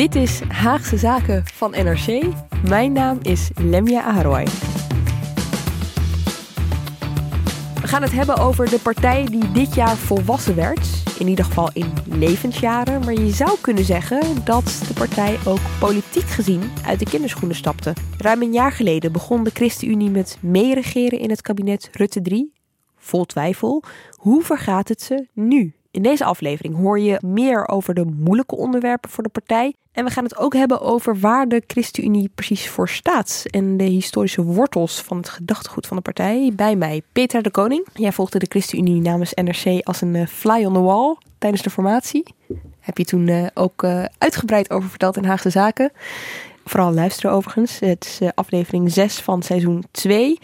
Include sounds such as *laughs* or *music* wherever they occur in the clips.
Dit is Haagse Zaken van NRC. Mijn naam is Lemia Aharoy. We gaan het hebben over de partij die dit jaar volwassen werd. In ieder geval in levensjaren. Maar je zou kunnen zeggen dat de partij ook politiek gezien uit de kinderschoenen stapte. Ruim een jaar geleden begon de ChristenUnie met meeregeren in het kabinet Rutte 3. Vol twijfel. Hoe vergaat het ze nu? In deze aflevering hoor je meer over de moeilijke onderwerpen voor de partij. En we gaan het ook hebben over waar de ChristenUnie precies voor staat. En de historische wortels van het gedachtegoed van de partij. Bij mij Peter de Koning. Jij volgde de ChristenUnie namens NRC als een eh, fly on the wall tijdens de formatie. Heb je toen eh, ook uh, uitgebreid over verteld in Haagse Zaken. Vooral luisteren overigens. Het is aflevering 6 van seizoen 2.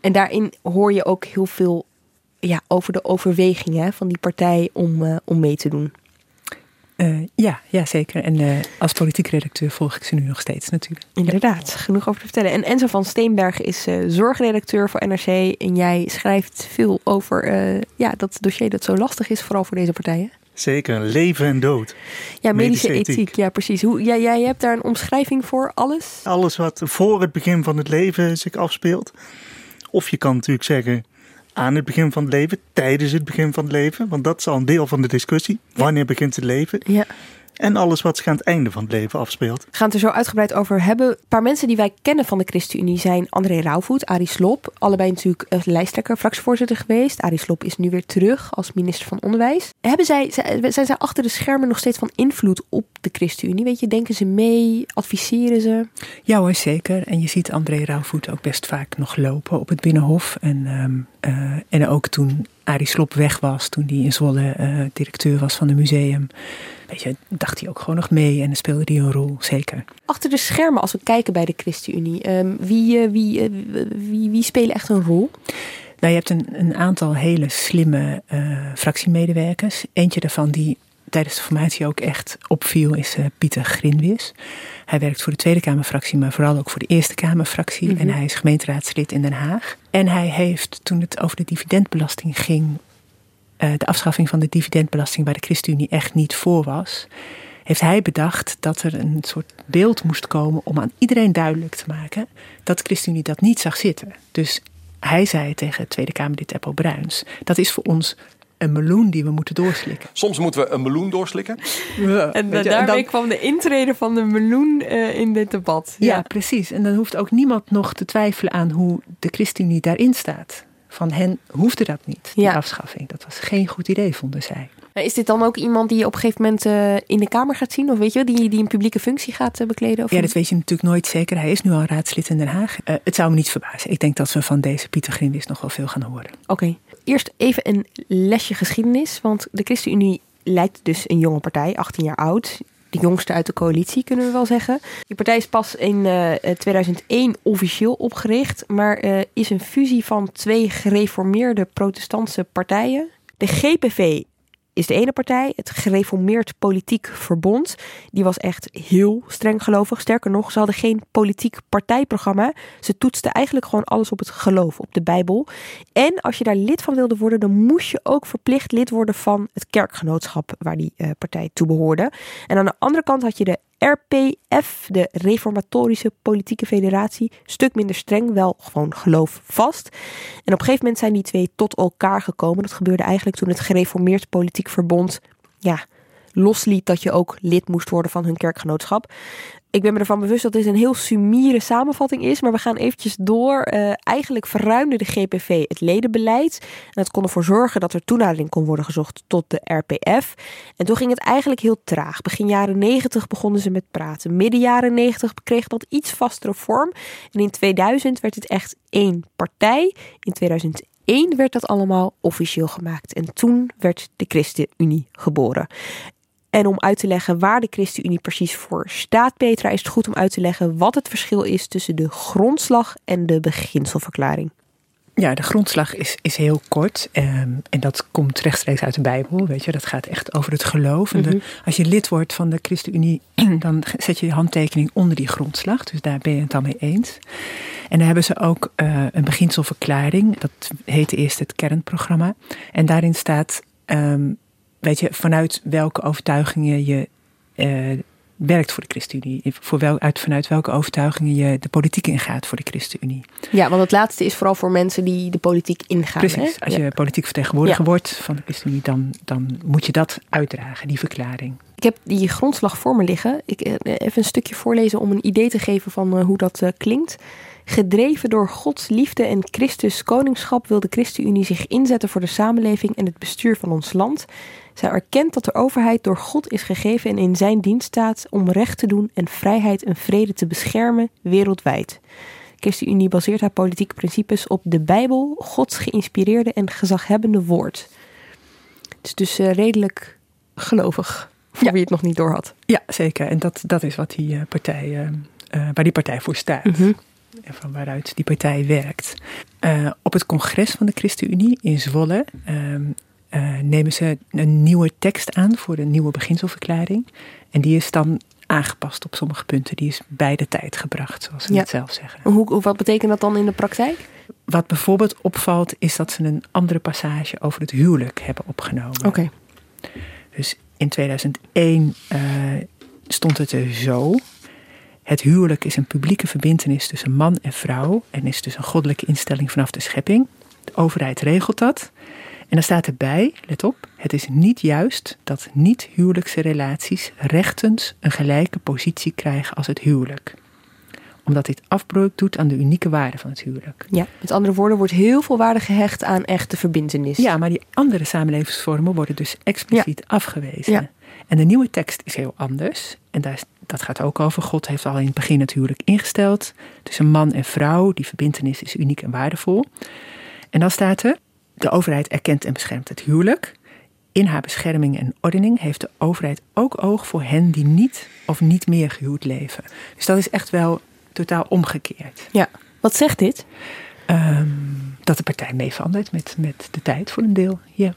En daarin hoor je ook heel veel ja, over de overwegingen van die partij om, uh, om mee te doen. Uh, ja, ja, zeker. En uh, als politiek redacteur volg ik ze nu nog steeds natuurlijk. Inderdaad, ja. genoeg over te vertellen. En Enzo van Steenbergen is zorgredacteur voor NRC. En jij schrijft veel over ja, dat dossier dat zo lastig is, vooral voor deze partijen. Zeker, leven en dood. Ja, medische, medische ethiek. ja precies. Hoe, ja, jij hebt daar een omschrijving voor, alles? Alles wat voor het begin van het leven zich afspeelt. Of je kan natuurlijk zeggen, aan het begin van het leven, tijdens het begin van het leven. Want dat is al een deel van de discussie. Wanneer begint het leven? Ja. En alles wat zich aan het einde van het leven afspeelt. We gaan het er zo uitgebreid over hebben. Een paar mensen die wij kennen van de ChristenUnie zijn André Rauwvoet, Arie Slob. Allebei natuurlijk lijsttrekker, fractievoorzitter geweest. Arie Slob is nu weer terug als minister van Onderwijs. Hebben zij, zijn zij achter de schermen nog steeds van invloed op de ChristenUnie? Weet je, denken ze mee? Adviseren ze? Ja hoor, zeker. En je ziet André Rauwvoet ook best vaak nog lopen op het Binnenhof. En, um, uh, en ook toen Arie Slop weg was, toen hij in Zwolle uh, directeur was van het museum. Weet je, dacht hij ook gewoon nog mee en speelde hij een rol, zeker. Achter de schermen, als we kijken bij de ChristenUnie, um, wie, uh, wie, uh, wie, wie spelen echt een rol? Nou, je hebt een, een aantal hele slimme fractiemedewerkers. Eentje daarvan die tijdens de formatie ook echt opviel, is Pieter Grinwis. Hij werkt voor de Tweede Kamerfractie, maar vooral ook voor de Eerste Kamerfractie. Mm -hmm. En hij is gemeenteraadslid in Den Haag. En hij heeft, toen het over de dividendbelasting ging, uh, de afschaffing van de dividendbelasting waar de ChristenUnie echt niet voor was, heeft hij bedacht dat er een soort beeld moest komen om aan iedereen duidelijk te maken dat de ChristenUnie dat niet zag zitten. Dus hij zei tegen Tweede Kamerlid Eppo Bruins, dat is voor ons een meloen die we moeten doorslikken. Soms moeten we een meloen doorslikken. Ja, en daarmee en dan, kwam de intrede van de meloen uh, in dit debat. Ja. ja. precies. En dan hoeft ook niemand nog te twijfelen aan hoe de ChristenUnie daarin staat. Van hen hoefde dat niet, die ja. afschaffing. Dat was geen goed idee, vonden zij. Maar is dit dan ook iemand die je op een gegeven moment uh, in de Kamer gaat zien? Of weet je, die, die een publieke functie gaat uh, bekleden? Of ja, dat weet je natuurlijk nooit zeker. Hij is nu al raadslid in Den Haag. Uh, het zou me niet verbazen. Ik denk dat we van deze Pieter Grindis nog wel veel gaan horen. Oké. Okay. Eerst even een lesje geschiedenis. Want de ChristenUnie lijkt dus een jonge partij, 18 jaar oud. De jongste uit de coalitie, kunnen we wel zeggen. Die partij is pas in uh, 2001 officieel opgericht, maar uh, is een fusie van twee gereformeerde protestantse partijen. De GPV is de ene partij, het Gereformeerd Politiek Verbond. Die was echt heel streng gelovig. Sterker nog, ze hadden geen politiek partijprogramma. Ze toetsten eigenlijk gewoon alles op het geloof, op de Bijbel. En als je daar lid van wilde worden, dan moest je ook verplicht lid worden van het kerkgenootschap waar die uh, partij toe behoorde. En aan de andere kant had je de RPF, de Reformatorische Politieke Federatie, stuk minder streng, wel gewoon geloof vast. En op een gegeven moment zijn die twee tot elkaar gekomen. Dat gebeurde eigenlijk toen het gereformeerd politiek verbond ja, losliet dat je ook lid moest worden van hun kerkgenootschap. Ik ben me ervan bewust dat dit een heel sumiere samenvatting is, maar we gaan eventjes door. Uh, eigenlijk verruimde de GPV het ledenbeleid. En dat kon ervoor zorgen dat er toenadering kon worden gezocht tot de RPF. En toen ging het eigenlijk heel traag. Begin jaren 90 begonnen ze met praten. Midden jaren 90 kreeg dat iets vastere vorm. En in 2000 werd het echt één partij. In 2001 werd dat allemaal officieel gemaakt. En toen werd de ChristenUnie geboren. En om uit te leggen waar de ChristenUnie precies voor staat, Petra, is het goed om uit te leggen wat het verschil is tussen de grondslag en de beginselverklaring. Ja, de grondslag is, is heel kort. ehm, en dat komt rechtstreeks uit de Bijbel. Weet je, dat gaat echt over het geloof. En de- Mhm. als je lid wordt van de ChristenUnie, *clears throat* dan zet je je handtekening onder die grondslag. Dus daar ben je het dan mee eens. En dan hebben ze ook eh, een beginselverklaring. Dat heette eerst het kernprogramma. En daarin staat, ehm, weet je, vanuit welke overtuigingen je eh, werkt voor de ChristenUnie. Voor wel, uit, vanuit welke overtuigingen je de politiek ingaat voor de ChristenUnie. Ja, want het laatste is vooral voor mensen die de politiek ingaan. Precies. hè? Als Ja. je politiek vertegenwoordiger Ja. wordt van de ChristenUnie, dan, dan moet je dat uitdragen, die verklaring. Ik heb die grondslag voor me liggen. Ik eh, even een stukje voorlezen om een idee te geven van eh, hoe dat klinkt. Gedreven door Gods liefde en Christus koningschap wil de ChristenUnie zich inzetten voor de samenleving en het bestuur van ons land. Zij erkent dat de overheid door God is gegeven en in zijn dienst staat om recht te doen en vrijheid en vrede te beschermen wereldwijd. De ChristenUnie baseert haar politieke principes op de Bijbel, Gods geïnspireerde en gezaghebbende woord. Het is dus eh, redelijk gelovig, voor Ja. wie het nog niet door had. Ja, zeker. En dat, dat is wat die, eh, partij, eh, waar die partij voor staat. Mhm. En van waaruit die partij werkt. Op het congres van de ChristenUnie in Zwolle eh, nemen ze een nieuwe tekst aan voor de nieuwe beginselverklaring. En die is dan aangepast op sommige punten. Die is bij de tijd gebracht, zoals ze Ja. het zelf zeggen. Hoe, wat betekent dat dan in de praktijk? Wat bijvoorbeeld opvalt, is dat ze een andere passage over het huwelijk hebben opgenomen. Oké. Dus in 2001 eh, stond het er zo. Het huwelijk is een publieke verbintenis tussen man en vrouw en is dus een goddelijke instelling vanaf de schepping. De overheid regelt dat. En dan staat erbij, let op, het is niet juist dat niet-huwelijkse relaties rechtens een gelijke positie krijgen als het huwelijk. Omdat dit afbreuk doet aan de unieke waarde van het huwelijk. Ja, met andere woorden wordt heel veel waarde gehecht aan echte verbintenis. Ja, maar die andere samenlevingsvormen worden dus expliciet afgewezen. Ja. En de nieuwe tekst is heel anders. En daar, dat gaat ook over. God heeft al in het begin het huwelijk ingesteld. Tussen man en vrouw. Die verbintenis is uniek en waardevol. En dan staat er: De overheid erkent en beschermt het huwelijk. In haar bescherming en ordening heeft de overheid ook oog voor hen die niet of niet meer gehuwd leven. Dus dat is echt wel totaal omgekeerd. Ja. Wat zegt dit? Ehm, dat de partij meeverandert met, met de tijd voor een deel. Ja.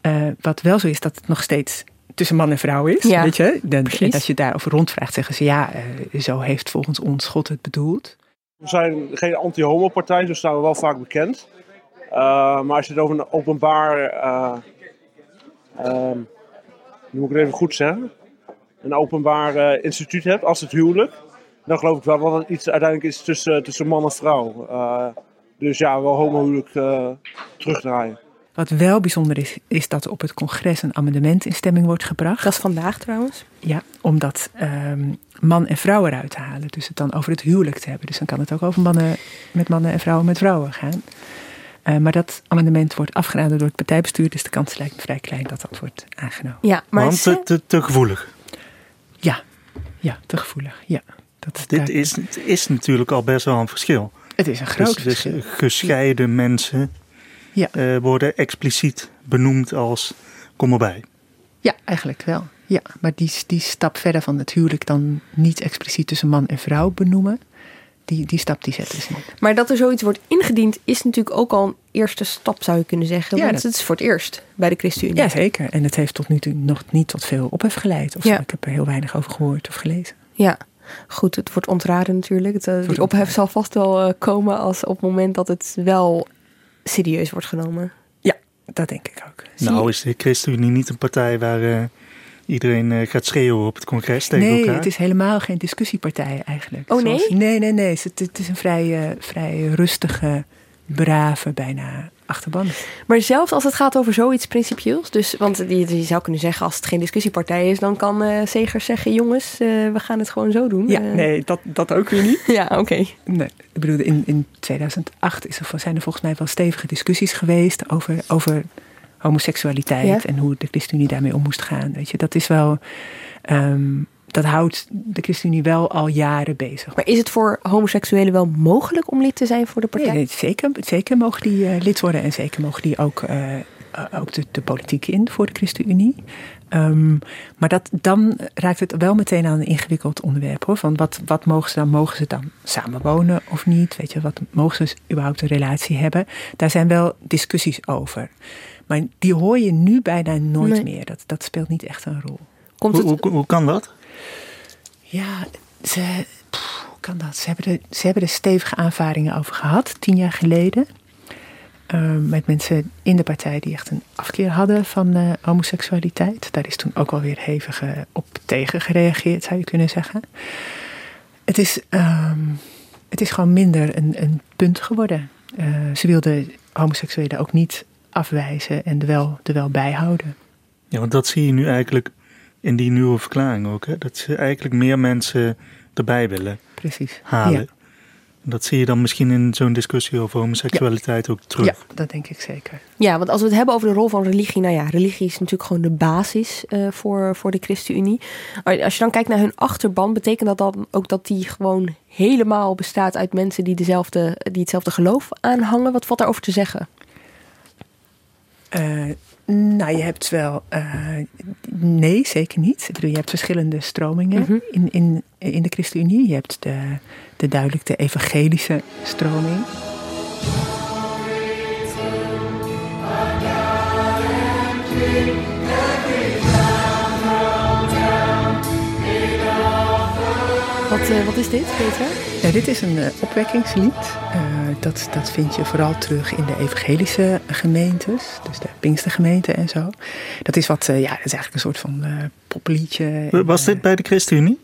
Eh, wat wel zo is, dat het nog steeds tussen man en vrouw is. Ja, weet je? Dan, en als je daarover rondvraagt, zeggen ze ja, eh, zo heeft volgens ons God het bedoeld. We zijn geen anti-homo-partij, zo staan we wel vaak bekend. Uh, maar als je het over een openbaar, uh, um, nu moet ik het even goed zeggen, een openbaar uh, instituut hebt als het huwelijk, dan geloof ik wel dat het iets uiteindelijk is tussen, tussen man en vrouw. Uh, dus ja, wel homohuwelijk uh, terugdraaien. Wat wel bijzonder is, is dat op het congres een amendement in stemming wordt gebracht. Dat is vandaag trouwens. Ja, om dat um, man en vrouw eruit te halen. Dus het dan over het huwelijk te hebben. Dus dan kan het ook over mannen met mannen en vrouwen met vrouwen gaan. Uh, maar dat amendement wordt afgeraden door het partijbestuur. Dus de kans lijkt me vrij klein dat dat wordt aangenomen. Ja, maar Want te, te, te gevoelig. Ja, ja, te gevoelig. Ja, dat, Dit daar... is, is natuurlijk al best wel een verschil. Het is een groot dus, verschil. Dus gescheiden ja. mensen ja. uh, worden expliciet benoemd als kom erbij. Ja, eigenlijk wel. Ja, maar die, die stap verder van het huwelijk dan niet expliciet tussen man en vrouw benoemen, die, die stap die zetten ze niet. Maar dat er zoiets wordt ingediend is natuurlijk ook al een eerste stap, zou je kunnen zeggen. Ja, want dat... het is voor het eerst bij de ChristenUnie. Ja, zeker. En het heeft tot nu toe nog niet tot veel ophef geleid. Of ja. Ik heb er heel weinig over gehoord of gelezen. Ja, goed, het wordt ontraden natuurlijk. Het, uh, die ophef zal vast wel uh, komen als op het moment dat het wel serieus wordt genomen. Ja, dat denk ik ook. Nou is de ChristenUnie niet een partij waar uh, iedereen uh, gaat schreeuwen op het congres tegen nee, elkaar. het is helemaal geen discussiepartij eigenlijk. Oh nee? Zoals, nee, nee, nee. Het, het is een vrij, uh, vrij rustige, brave, bijna achterban. Maar zelfs als het gaat over zoiets principieels, dus, want je, je zou kunnen zeggen als het geen discussiepartij is, dan kan uh, Segers zeggen, jongens, uh, we gaan het gewoon zo doen. Ja, nee, dat, dat ook weer niet. *laughs* ja, oké. Okay. Nee, ik bedoel, in, in 2008 is er, zijn er volgens mij wel stevige discussies geweest over, over homoseksualiteit ja. en hoe de ChristenUnie daarmee om moest gaan. Weet je, dat is wel. Um, dat houdt de ChristenUnie wel al jaren bezig. Maar is het voor homoseksuelen wel mogelijk om lid te zijn voor de partij? Nee, nee zeker, zeker mogen die uh, lid worden en zeker mogen die ook uh, eh, ook de, de, politiek in voor de ChristenUnie. Ehm, maar dat, dan raakt het wel meteen aan een ingewikkeld onderwerp hoor. Van wat, wat mogen ze dan? Mogen ze dan samenwonen of niet? Weet je, wat mogen ze überhaupt een relatie hebben? Daar zijn wel discussies over. Maar die hoor je nu bijna nooit meer. Dat, dat speelt niet echt een rol. Komt het... hoe, hoe, kan dat? Ja, ze, hoe kan dat? Ze hebben, er, ze hebben er stevige aanvaringen over gehad, tien jaar geleden. Ehm, met mensen in de partij die echt een afkeer hadden van uh, homoseksualiteit. Daar is toen ook alweer hevig op tegen gereageerd, zou je kunnen zeggen. Het is, um, het is gewoon minder een, een punt geworden. Uh, ze wilden homoseksuelen ook niet afwijzen en er wel, er wel bijhouden. Ja, want dat zie je nu eigenlijk in die nieuwe verklaring ook. Hè? Dat ze eigenlijk meer mensen erbij willen Precies. halen. Ja. Dat zie je dan misschien in zo'n discussie over homoseksualiteit ook terug. Ja, dat denk ik zeker. Ja, want als we het hebben over de rol van religie, nou ja, religie is natuurlijk gewoon de basis uh, voor, voor de ChristenUnie. Als je dan kijkt naar hun achterban, betekent dat dan ook dat die gewoon helemaal bestaat uit mensen die, dezelfde, die hetzelfde geloof aanhangen? Wat valt daarover te zeggen? Uh, nou, je hebt wel. Uh, nee, zeker niet. Ik bedoel, je hebt verschillende stromingen mm -hmm. in, in, in de ChristenUnie. Je hebt de, de duidelijk de evangelische stroming. Wat, uh, wat is dit, Peter? Ja, dit is een uh, opwekkingslied. Uh, dat, dat vind je vooral terug in de evangelische gemeentes. Dus de Pinkstergemeente en zo. Dat is wat, ja, dat is eigenlijk een soort van popliedje. Was dit bij de ChristenUnie?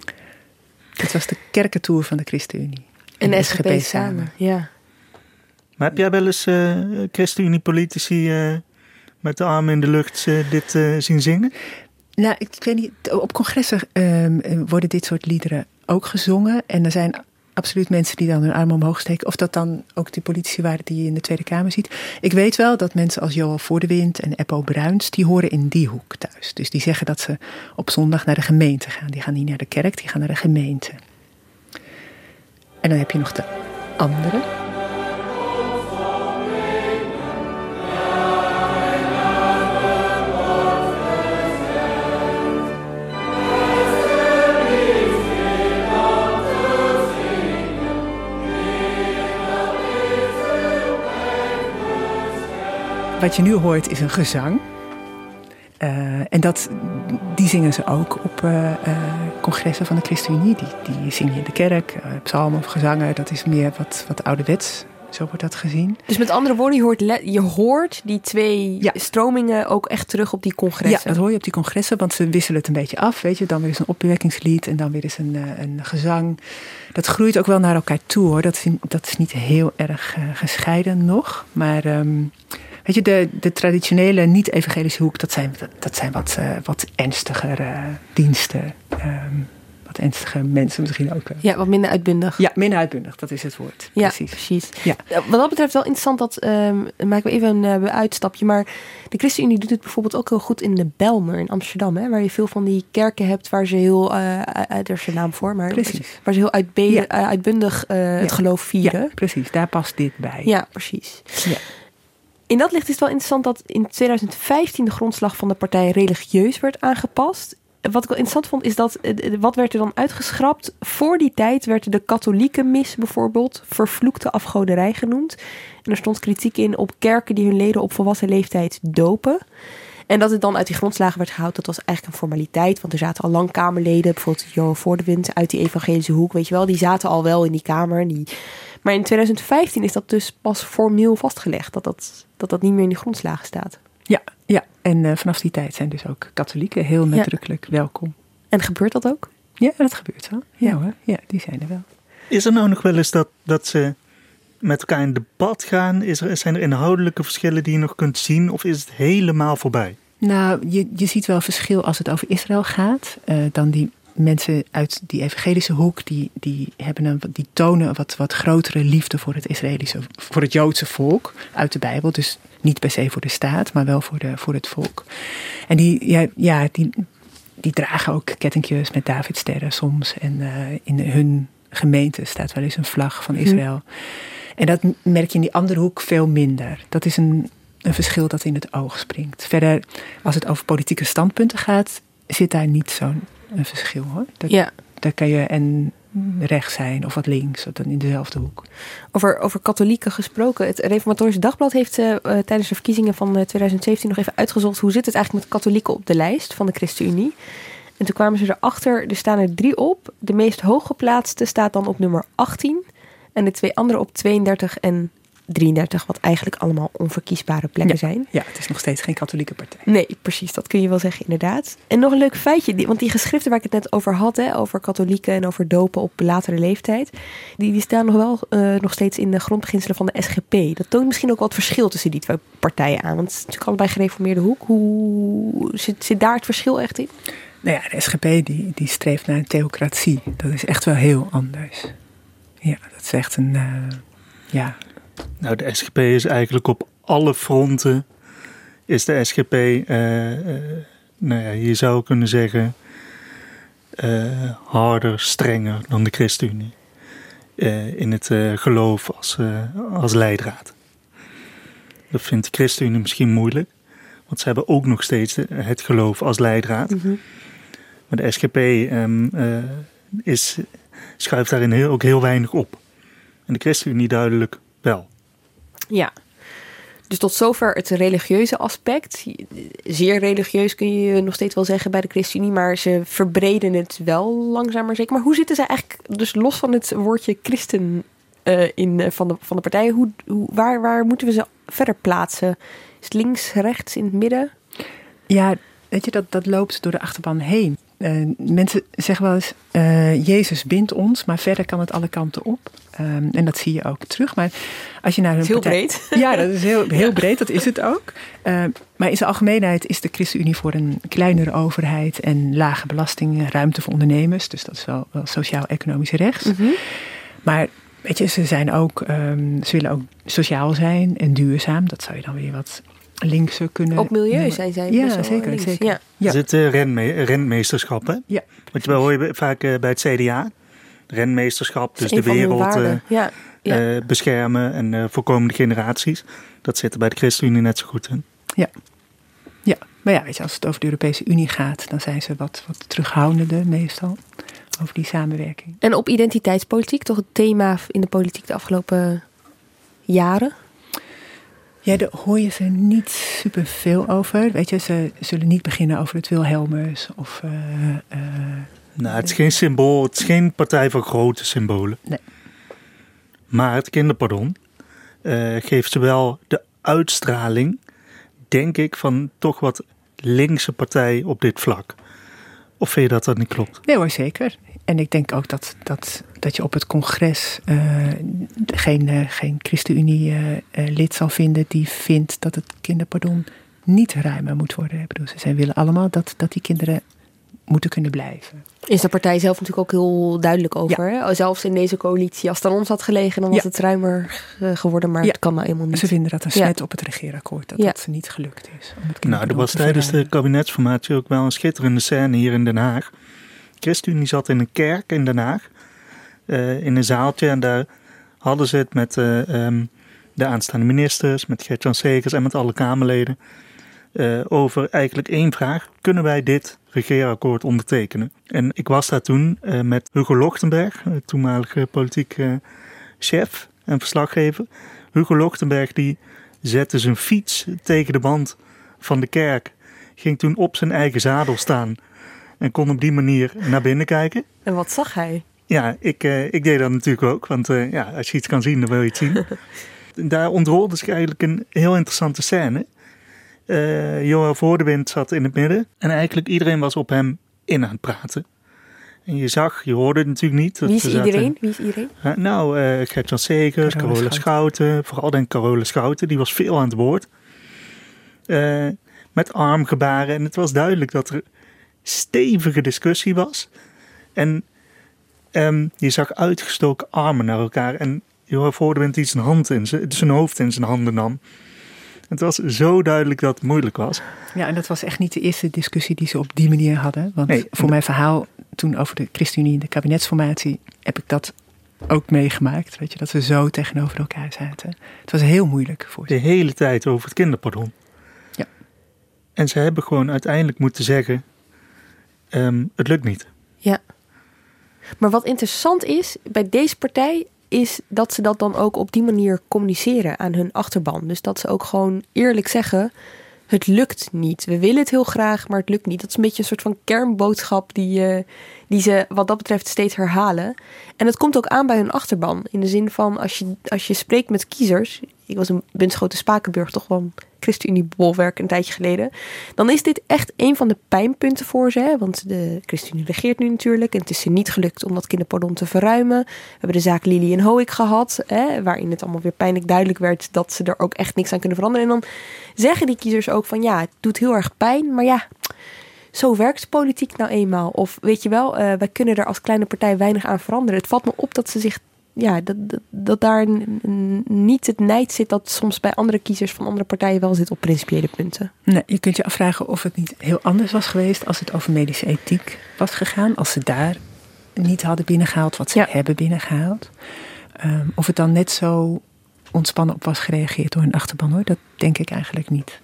Dit was de kerkentour van de ChristenUnie. En de SGP, SGP samen, ja. Maar heb jij wel eens ChristenUnie-politici met de armen in de lucht dit zien zingen? Nou, ik weet niet. Op congressen um, worden dit soort liederen ook gezongen. En er zijn absoluut mensen die dan hun arm omhoog steken. Of dat dan ook die politici waren die je in de Tweede Kamer ziet. Ik weet wel dat mensen als Joel Voordewind en Eppo Bruins... die horen in die hoek thuis. Dus die zeggen dat ze op zondag naar de gemeente gaan. Die gaan niet naar de kerk, die gaan naar de gemeente. En dan heb je nog de andere... Wat je nu hoort is een gezang. Uh, en dat, die zingen ze ook op uh, uh, congressen van de ChristenUnie. Die, die zingen je in de kerk, psalmen of gezangen. Dat is meer wat, wat ouderwets. Zo wordt dat gezien. Dus met andere woorden, je hoort, je hoort die twee ja. stromingen ook echt terug op die congressen. Ja, dat hoor je op die congressen, want ze wisselen het een beetje af. Weet je, dan weer eens een opwekkingslied en dan weer eens een, een gezang. Dat groeit ook wel naar elkaar toe hoor. Dat is, dat is niet heel erg gescheiden nog. Maar um, Weet je, de, de traditionele niet-evangelische hoek, dat zijn, dat zijn wat, uh, wat ernstiger uh, diensten. Um, wat ernstige mensen misschien ook. Uh. Ja, wat minder uitbundig. Ja, minder uitbundig, dat is het woord. Ja, precies. precies. Ja. Wat dat betreft wel interessant, dat um, maken we even een uitstapje. Maar de ChristenUnie doet het bijvoorbeeld ook heel goed in de Belmer in Amsterdam. Hè, waar je veel van die kerken hebt waar ze heel, er is een naam voor, maar precies. waar ze heel uitbe- ja. uitbundig het geloof vieren. Ja, precies. Daar past dit bij. Ja, precies. Ja. In dat licht is het wel interessant dat in 2015 de grondslag van de partij religieus werd aangepast. Wat ik wel interessant vond is dat, wat werd er dan uitgeschrapt? Voor die tijd werd de katholieke mis bijvoorbeeld vervloekte afgoderij genoemd. En er stond kritiek in op kerken die hun leden op volwassen leeftijd dopen. En dat het dan uit die grondslagen werd gehaald, dat was eigenlijk een formaliteit. Want er zaten al lang Kamerleden, bijvoorbeeld Johan Voordewind uit die evangelische hoek, weet je wel. Die zaten al wel in die Kamer. Die... Maar in 2015 is dat dus pas formeel vastgelegd, dat dat, dat, dat niet meer in die grondslagen staat. Ja, ja. en uh, vanaf die tijd zijn dus ook katholieken heel nadrukkelijk ja. welkom. En gebeurt dat ook? Ja, dat gebeurt wel. Ja, ja. Hoor. ja die zijn er wel. Is er nou nog wel eens dat, dat ze met elkaar in debat gaan? Is er, zijn er inhoudelijke verschillen die je nog kunt zien? Of is het helemaal voorbij? Nou, je, je ziet wel verschil als het over Israël gaat. Uh, dan die mensen uit die evangelische hoek, die, die, hebben een, die tonen een wat, wat grotere liefde voor het Israëlische, voor het Joodse volk uit de Bijbel. Dus niet per se voor de staat, maar wel voor, de, voor het volk. En die, ja, ja, die, die dragen ook kettingjes met Davidsterren soms. En uh, in hun gemeente staat wel eens een vlag van Israël. En dat merk je in die andere hoek veel minder. Dat is een, een verschil dat in het oog springt. Verder, als het over politieke standpunten gaat, zit daar niet zo'n een verschil hoor. Dat, Ja. Daar kan je en rechts zijn of wat links, of dan in dezelfde hoek. Over, over katholieken gesproken. Het Reformatorische Dagblad heeft eh, eh, tijdens de verkiezingen van eh, 2017 nog even uitgezocht hoe zit het eigenlijk met katholieken op de lijst van de ChristenUnie. En toen kwamen ze erachter, er staan er drie op. De meest hooggeplaatste staat dan op nummer 18. En de twee andere op 32 en 33, wat eigenlijk allemaal onverkiesbare plekken zijn. Ja, het is nog steeds geen katholieke partij. Nee, precies, dat kun je wel zeggen, inderdaad. En nog een leuk feitje, die, want die geschriften waar ik het net over had, hè, over katholieken en over dopen op latere leeftijd, die, die staan nog wel eh, nog steeds in de grondbeginselen van de SGP. Dat toont misschien ook wel het verschil tussen die twee partijen aan, want het is natuurlijk allebei gereformeerde hoek. Hoe zit, zit daar het verschil echt in? Nou ja, de SGP die, die streeft naar een theocratie. Dat is echt wel heel anders. Ja, dat is echt een, eh, ja, Nou, de SGP is eigenlijk op alle fronten. Is de SGP, eh, eh, nou ja, je zou kunnen zeggen, eh, harder, strenger dan de ChristenUnie. In het geloof als, als leidraad. Dat vindt de ChristenUnie misschien moeilijk, want ze hebben ook nog steeds het geloof als leidraad. Maar de SGP ehm, eh, is, schuift daarin heel, ook heel weinig op. En de ChristenUnie duidelijk wel. Ja. Dus tot zover het religieuze aspect. Zeer religieus kun je nog steeds wel zeggen bij de ChristenUnie, maar ze verbreden het wel langzaam maar zeker. Maar hoe zitten ze eigenlijk, dus los van het woordje christen eh, in, eh, van, de, van de partijen, hoe, hoe, waar, waar moeten we ze verder plaatsen? Is het links, rechts, in het midden? Ja, weet je, dat, dat loopt door de achterban heen. Eh, mensen zeggen wel eens, eh, Jezus bindt ons, maar verder kan het alle kanten op. Ehm, en dat zie je ook terug. Maar als je naar een heel partij- breed. *laughs* Ja, dat is heel, *laughs* heel breed, dat is het ook. Ehm, maar in zijn algemeenheid is de ChristenUnie voor een kleinere overheid en lage belastingen, ruimte voor ondernemers. Dus dat is wel, wel sociaal-economisch rechts. Maar weet je, ze zijn ook, ehm, ze willen ook sociaal zijn en duurzaam. Dat zou je dan weer wat linkser kunnen Ook milieu noemen. zijn zij. Ja, best wel zeker, links. zeker. Ja. Ja. Er zit eh, renme renmeesterschap, hè? Ja, Want je hoor je vaak eh, bij het CDA. Renmeesterschap, dus de wereld eh, ja. Ja. beschermen en eh, voor komende generaties. Dat zit er bij de ChristenUnie net zo goed in. ja. Ja, maar ja, weet je, als het over de Europese Unie gaat, dan zijn ze wat, wat terughoudender meestal over die samenwerking. En op identiteitspolitiek, toch het thema in de politiek de afgelopen jaren? Ja, daar hoor je ze niet superveel over. Weet je, ze zullen niet beginnen over het Wilhelmus of... eh, Nou, het is geen symbool, het is geen partij van grote symbolen. Nee. Maar het kinderpardon eh, geeft ze wel de uitstraling, denk ik, van toch wat linkse partij op dit vlak. Of vind je dat dat niet klopt? Nee hoor, zeker. En ik denk ook dat, dat, dat je op het congres eh, geen, eh, geen ChristenUnie-lid zal vinden die vindt dat het kinderpardon niet ruimer moet worden. Ik bedoel, ze willen allemaal dat, dat die kinderen moeten kunnen blijven. Is de partij zelf natuurlijk ook heel duidelijk over. Hè? Zelfs in deze coalitie, als het aan ons had gelegen, dan was Ja. het ruimer eh, geworden. Maar Ja. het kan nou helemaal niet. Ze vinden dat een Ja. smet op het regeerakkoord, dat Ja. dat ze niet gelukt is. Om het Nou, er was tijdens de kabinetsformatie ook wel een schitterende scène hier in Den Haag. ChristenUnie zat in een kerk in Den Haag, eh, in een zaaltje. En daar hadden ze het met eh, ehm, de aanstaande ministers, met Gert-Jan Segers en met alle Kamerleden. eh, over eigenlijk één vraag. Kunnen wij dit regeerakkoord ondertekenen? En ik was daar toen met Hugo Lochtenberg, toenmalige politiek chef en verslaggever. Hugo Lochtenberg die zette zijn fiets tegen de band van de kerk. Ging toen op zijn eigen zadel staan. En kon op die manier naar binnen kijken. En wat zag hij? Ja, ik, eh, ik deed dat natuurlijk ook. Want eh, ja, als je iets kan zien, dan wil je het zien. *laughs* Daar ontrolde zich eigenlijk een heel interessante scène. Eh Johan Voordewind zat in het midden. En eigenlijk iedereen was op hem in aan het praten. En je zag, je hoorde het natuurlijk niet. dat Wie is iedereen? Wie is iedereen? Nou, eh Gert-Jan Segers, Carola Schouten. Vooral denk Carola Schouten, die was veel aan het woord. Eh, met armgebaren. En het was duidelijk dat er stevige discussie was. En ehm, je zag uitgestoken armen naar elkaar. En Johan Voordewind die zijn, hand in, zijn zijn hoofd in zijn handen nam. Het was zo duidelijk dat het moeilijk was. Ja, en dat was echt niet de eerste discussie die ze op die manier hadden. Want Nee. voor mijn verhaal toen over de ChristenUnie en de kabinetsformatie heb ik dat ook meegemaakt. Weet je, dat ze zo tegenover elkaar zaten. Het was heel moeilijk voor De ze. hele tijd over het kinderpardon. Ja. En ze hebben gewoon uiteindelijk moeten zeggen: ehm, het lukt niet. Maar wat interessant is bij deze partij, is dat ze dat dan ook op die manier communiceren aan hun achterban. Dus dat ze ook gewoon eerlijk zeggen: het lukt niet. We willen het heel graag, maar het lukt niet. Dat is een beetje een soort van kernboodschap die, eh, die ze wat dat betreft steeds herhalen. En het komt ook aan bij hun achterban. In de zin van als je, als je spreekt met kiezers. Ik was in Bunschoten Spakenburg toch wel een ChristenUnie-bolwerk een tijdje geleden. Dan is dit echt een van de pijnpunten voor ze. Want de ChristenUnie regeert nu natuurlijk. En het is ze niet gelukt om dat kinderpardon te verruimen. We hebben de zaak Lili en Hoek gehad. Hè? Waarin het allemaal weer pijnlijk duidelijk werd dat ze er ook echt niks aan kunnen veranderen. En dan zeggen die kiezers ook van ja, het doet heel erg pijn. Maar ja, zo werkt politiek nou eenmaal. Of weet je wel, eh, wij kunnen er als kleine partij weinig aan veranderen. Het valt me op dat ze zich. Ja, dat, dat, dat daar niet het nijd zit dat soms bij andere kiezers van andere partijen wel zit op principiële punten. Nee, je kunt je afvragen of het niet heel anders was geweest als het over medische ethiek was gegaan. Als ze daar niet hadden binnengehaald wat ze Ja. hebben binnengehaald. Ehm, of het dan net zo ontspannen op was gereageerd door hun achterban hoor. Dat denk ik eigenlijk niet.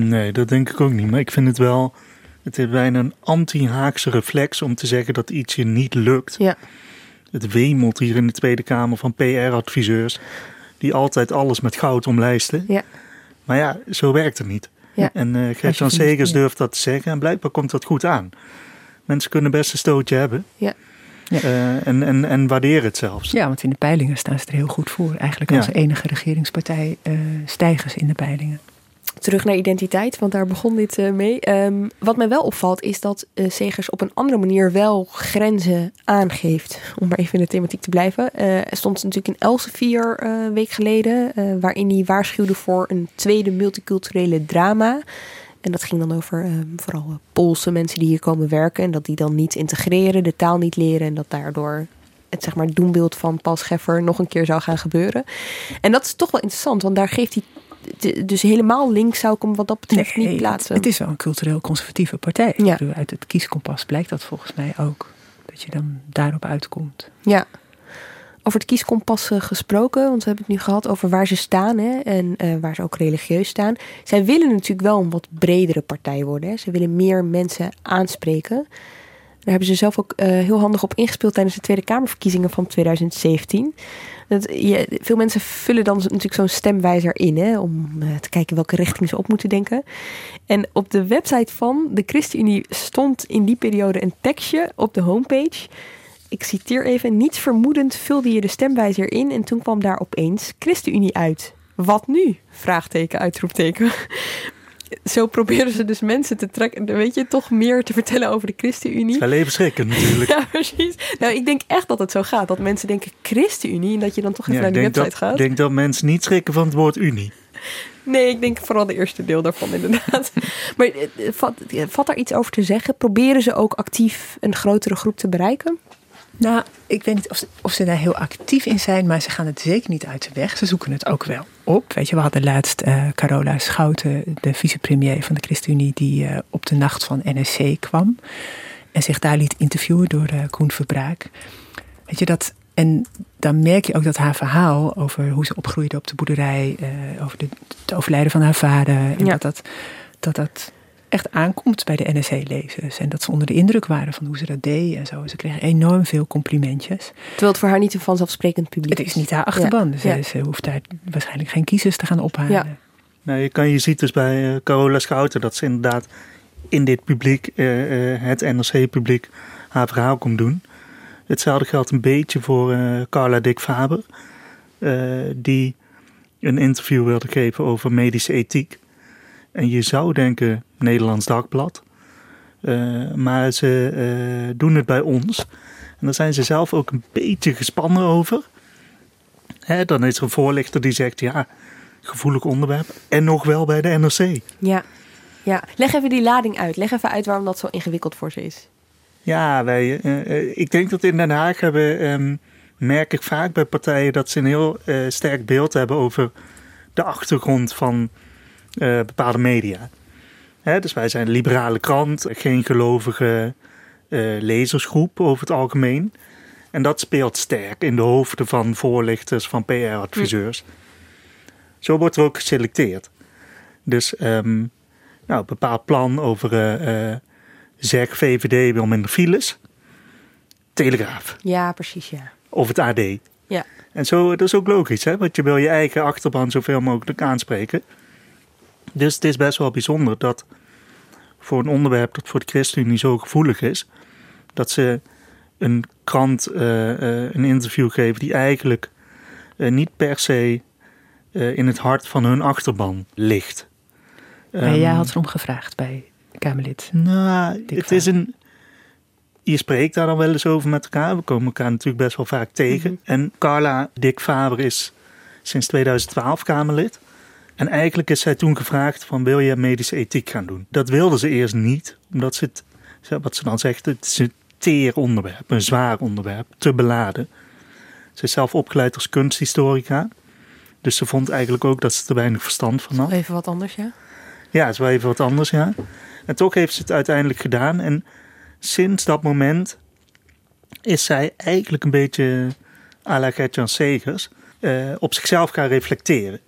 Nee, dat denk ik ook niet. Maar ik vind het wel. Het is bijna een anti-Haakse reflex om te zeggen dat iets je niet lukt. Ja. Het wemelt hier in de Tweede Kamer van PR-adviseurs. die altijd alles met goud omlijsten. Ja. Maar ja, zo werkt het niet. Ja. En eh Als Gert-Jan Segers ja. durft dat te zeggen. En blijkbaar komt dat goed aan. Mensen kunnen best een stootje hebben. Ja. Ja. Eh, en, en, en waarderen het zelfs. Ja, want in de peilingen staan ze er heel goed voor. Eigenlijk als Ja. enige regeringspartij eh stijgen ze in de peilingen. Terug naar identiteit, want daar begon dit eh, mee. Ehm, wat mij wel opvalt is dat eh Segers op een andere manier wel grenzen aangeeft. Om maar even in de thematiek te blijven. Eh, er stond natuurlijk in Elsevier een week geleden, waarin hij waarschuwde voor een tweede multiculturele drama. En dat ging dan over vooral Poolse mensen die hier komen werken. En dat die dan niet integreren, de taal niet leren. En dat daardoor het zeg maar, doembeeld van Paul Scheffer nog een keer zou gaan gebeuren. En dat is toch wel interessant, want daar geeft hij. Dus helemaal links zou ik hem wat dat betreft niet plaatsen. het is wel een cultureel conservatieve partij. Ja. Bedoel, uit het kieskompas blijkt dat volgens mij ook. Dat je dan daarop uitkomt. Ja. Over het kieskompas eh, gesproken, want we hebben het nu gehad over waar ze staan hè, en eh, waar ze ook religieus staan. Zij willen natuurlijk wel een wat bredere partij worden. Hè. Ze willen meer mensen aanspreken. Daar hebben ze zelf ook eh, heel handig op ingespeeld tijdens de Tweede Kamerverkiezingen van 2017. Dat, je, veel mensen vullen dan natuurlijk zo'n stemwijzer in hè, om eh, te kijken welke richting ze op moeten denken. En op de website van de ChristenUnie stond in die periode een tekstje op de homepage. Ik citeer even. Niets vermoedend vulde je de stemwijzer in en toen kwam daar opeens ChristenUnie uit. Wat nu? Vraagteken, uitroepteken. Zo proberen ze dus mensen te trekken. Weet je, toch meer te vertellen over de ChristenUnie. Het is schrikken natuurlijk. *laughs* Ja, precies. Nou, ik denk echt dat het zo gaat. Dat mensen denken ChristenUnie en dat je dan toch even Ja, naar ik die website dat, gaat. denk dat mensen niet schrikken van het woord Unie. Nee, ik denk vooral de eerste deel daarvan *laughs* inderdaad. maar eh, eh, vat, eh, vat daar iets over te zeggen? Proberen ze ook actief een grotere groep te bereiken? Nou, ik weet niet of ze, of ze daar heel actief in zijn, maar ze gaan het zeker niet uit de weg. Ze zoeken het ook wel op. Weet je, we hadden laatst eh, Carola Schouten, de vicepremier van de ChristenUnie, die eh, op de nacht van NSC kwam. En zich daar liet interviewen door eh, Koen Verbraak. Weet je dat. En dan merk je ook dat haar verhaal over hoe ze opgroeide op de boerderij, over de, het overlijden van haar vader, en Ja. dat, dat, dat dat echt aankomt bij de NSC-lezers. En dat ze onder de indruk waren van hoe ze dat deed en zo. Ze kregen enorm veel complimentjes. Terwijl het voor haar niet een vanzelfsprekend publiek Het is niet haar achterban, dus Ja. ze hoeft daar waarschijnlijk geen kiezers te gaan ophalen. Ja. Nou, je, kan, je ziet dus bij eh, Carola Schouten dat ze inderdaad in dit publiek, eh, eh, het NRC-publiek, haar verhaal komt doen. Hetzelfde geldt een beetje voor eh, Carla Dick Faber, eh, die een interview wilde geven over medische ethiek. En je zou denken Nederlands Dagblad, Eh, maar ze eh, doen het bij ons. En daar zijn ze zelf ook een beetje gespannen over. Hè, dan is er een voorlichter die zegt, ja, gevoelig onderwerp. En nog wel bij de NRC. Ja. ja. Leg even die lading uit. Leg even uit waarom dat zo ingewikkeld voor ze is. Ja, wij, eh, ik denk dat in Den Haag hebben, ehm, merk ik vaak bij partijen dat ze een heel sterk beeld hebben over de achtergrond van bepaalde media. Hè, dus wij zijn een liberale krant, geen gelovige eh, lezersgroep over het algemeen. En dat speelt sterk in de hoofden van voorlichters, van PR-adviseurs. Zo wordt er ook geselecteerd. Dus ehm, nou, een bepaald plan over eh, eh, zeg VVD wil minder files. Telegraaf. Ja, precies, ja. Of het AD. Ja. En zo, dat is ook logisch, hè? want je wil je eigen achterban zoveel mogelijk aanspreken. Dus het is best wel bijzonder dat voor een onderwerp dat voor de ChristenUnie zo gevoelig is, dat ze een krant eh, eh, een interview geven die eigenlijk eh, niet per se in het hart van hun achterban ligt. Maar jij Ehm, had erom gevraagd bij Kamerlid. nou, Dick het is een. Je spreekt daar dan wel eens over met elkaar. We komen elkaar natuurlijk best wel vaak tegen. En Carla Dick Faber is sinds 2012 Kamerlid. En eigenlijk is zij toen gevraagd van wil je medische ethiek gaan doen? Dat wilde ze eerst niet, omdat ze het, wat ze dan zegt, het is een teer onderwerp, een zwaar onderwerp, te beladen. Ze is zelf opgeleid als kunsthistorica. Dus ze vond eigenlijk ook dat ze er weinig verstand van had. Even wat anders, ja. Ja, het is wel even wat anders, ja. En toch heeft ze het uiteindelijk gedaan. En sinds dat moment is zij eigenlijk een beetje à la Gertjan Segers eh, op zichzelf gaan reflecteren.